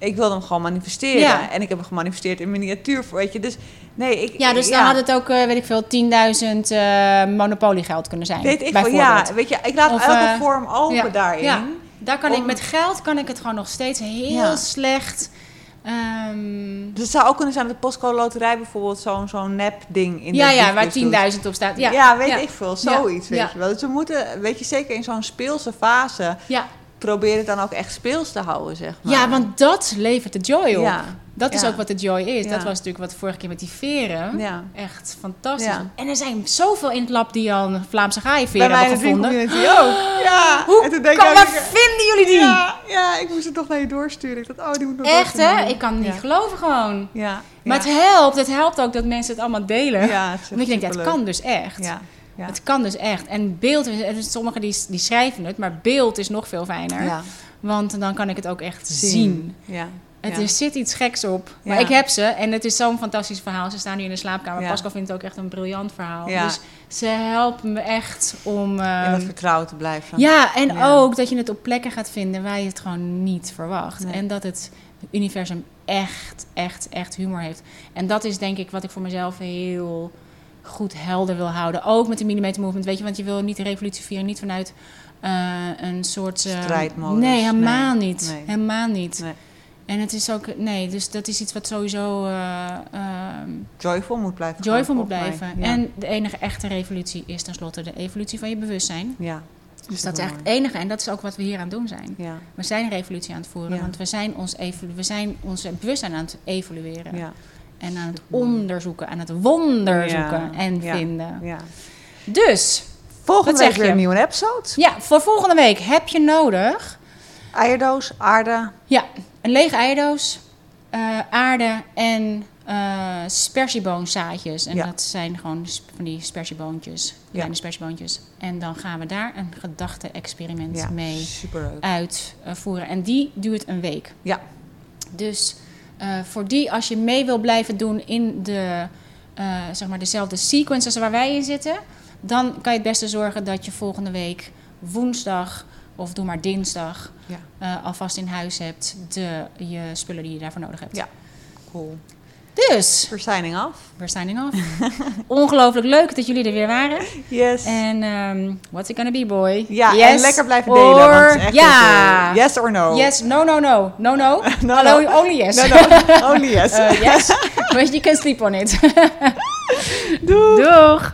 A: Ik wilde hem gewoon manifesteren.
B: Ja.
A: En ik heb hem gemanifesteerd in miniatuur, weet je. Dus nee, ik...
B: Ja, dus dan had het ook, eh, weet ik veel, 10.000 eh monopoliegeld kunnen zijn.
A: Weet ik wel, ja. Weet je, ik laat
B: Of,
A: elke
B: eh,
A: vorm open
B: ja,
A: daarin.
B: ja. Daar kan ik met geld kan ik het gewoon nog steeds heel
A: Ja.
B: slecht. ehm,
A: Dus het zou ook kunnen zijn dat de postcode loterij bijvoorbeeld zo'n zo'n nep ding in
B: ja,
A: de
B: ja, waar
A: briefbus doet.
B: 10.000 op staat. Ja,
A: Ja, weet
B: ja.
A: ik veel. Zoiets, weet
B: Ja.
A: je wel. Dus we moeten, weet je, zeker in zo'n speelse fase... Probeer het dan ook echt speels te houden, zeg maar.
B: ja, want dat levert de joy op.
A: Ja,
B: Dat is
A: ja.
B: ook wat de joy is.
A: Ja.
B: Dat was natuurlijk wat vorige keer met die veren.
A: ja.
B: Echt fantastisch.
A: Ja.
B: En er zijn zoveel in het lab die al een Vlaamse
A: Bij
B: gaaienveren
A: mij in
B: hebben
A: de
B: gevonden.
A: winkelcommunity ook. Ja.
B: Hoe
A: en toen denk
B: kan,
A: ik
B: vinden jullie die?
A: Ja, ja, ik moest het toch naar je doorsturen. Ik dacht, oh, die moet nog
B: Echt, hè? Ik kan het niet geloven gewoon.
A: Ja.
B: Maar het helpt. Het helpt ook dat mensen het allemaal delen.
A: Ja,
B: Want ik denk, dat kan dus echt.
A: Ja. Ja.
B: Het kan dus echt. En beeld, sommigen die, die schrijven het, maar beeld is nog veel fijner.
A: ja.
B: Want dan kan ik het ook echt zien.
A: Ja.
B: Het
A: ja.
B: er zit iets geks op. Maar
A: Ja.
B: ik heb ze en het is zo'n fantastisch verhaal. Ze staan nu in de slaapkamer.
A: Ja.
B: Pascal vindt het ook echt een briljant verhaal. Dus ze helpen me echt om...
A: In
B: ehm,
A: dat vertrouwen te blijven.
B: ja, en ook dat je het op plekken gaat vinden waar je het gewoon niet verwacht.
A: Nee.
B: En dat het universum echt, echt, echt humor heeft. En dat is denk ik wat ik voor mezelf heel goed helder wil houden. Ook met de millimeter movement, weet je. Want je wil niet de revolutie vieren, niet vanuit eh, een soort... eh,
A: Strijdmodus.
B: Nee, helemaal
A: Nee.
B: niet.
A: Nee.
B: Helemaal niet.
A: Nee.
B: En het is ook... Nee, dus dat is iets wat sowieso... eh, ehm,
A: Joyful moet blijven.
B: joyful moet blijven.
A: Ja.
B: En de enige echte revolutie is tenslotte de evolutie van je bewustzijn.
A: ja.
B: Dus dat is echt het enige. En dat is ook wat we hier aan het doen zijn.
A: Ja.
B: We zijn een revolutie aan het voeren,
A: Ja.
B: want we zijn, ons we zijn ons bewustzijn aan het evolueren.
A: Ja.
B: En aan het onderzoeken, aan het wonderzoeken
A: Ja.
B: en
A: Ja.
B: vinden.
A: ja.
B: Dus,
A: Volgende week weer een nieuwe episode.
B: ja, voor volgende week heb je nodig
A: Eierdoos, aarde.
B: ja, een lege eidoos, eh, aarde en eh spersieboonzaadjes. En
A: Ja.
B: dat zijn gewoon van die spersieboontjes, kleine spersieboontjes. En dan gaan we daar een gedachte-experiment
A: Ja,
B: mee
A: superleuk.
B: uitvoeren. En die duurt een week.
A: Ja.
B: Dus voor die, als je mee wil blijven doen in de, eh, zeg maar dezelfde sequence als waar wij in zitten, dan kan je het beste zorgen dat je volgende week woensdag of doe maar dinsdag
A: Ja.
B: eh, alvast in huis hebt de, je spullen die je daarvoor nodig hebt.
A: Ja. Cool.
B: Dus,
A: We're signing off.
B: we're signing off. Ongelooflijk leuk dat jullie er weer waren.
A: Yes.
B: En ehm what's it gonna be, boy?
A: ja,
B: Yes
A: en lekker blijven delen. want echt
B: ja.
A: veel. Yes or no?
B: Yes, no, no, no. No, no.
A: No,
B: Hallo,
A: no.
B: only yes.
A: No, no. Only yes.
B: Uh, yes, but you can sleep on it.
A: Doei.
B: Doeg!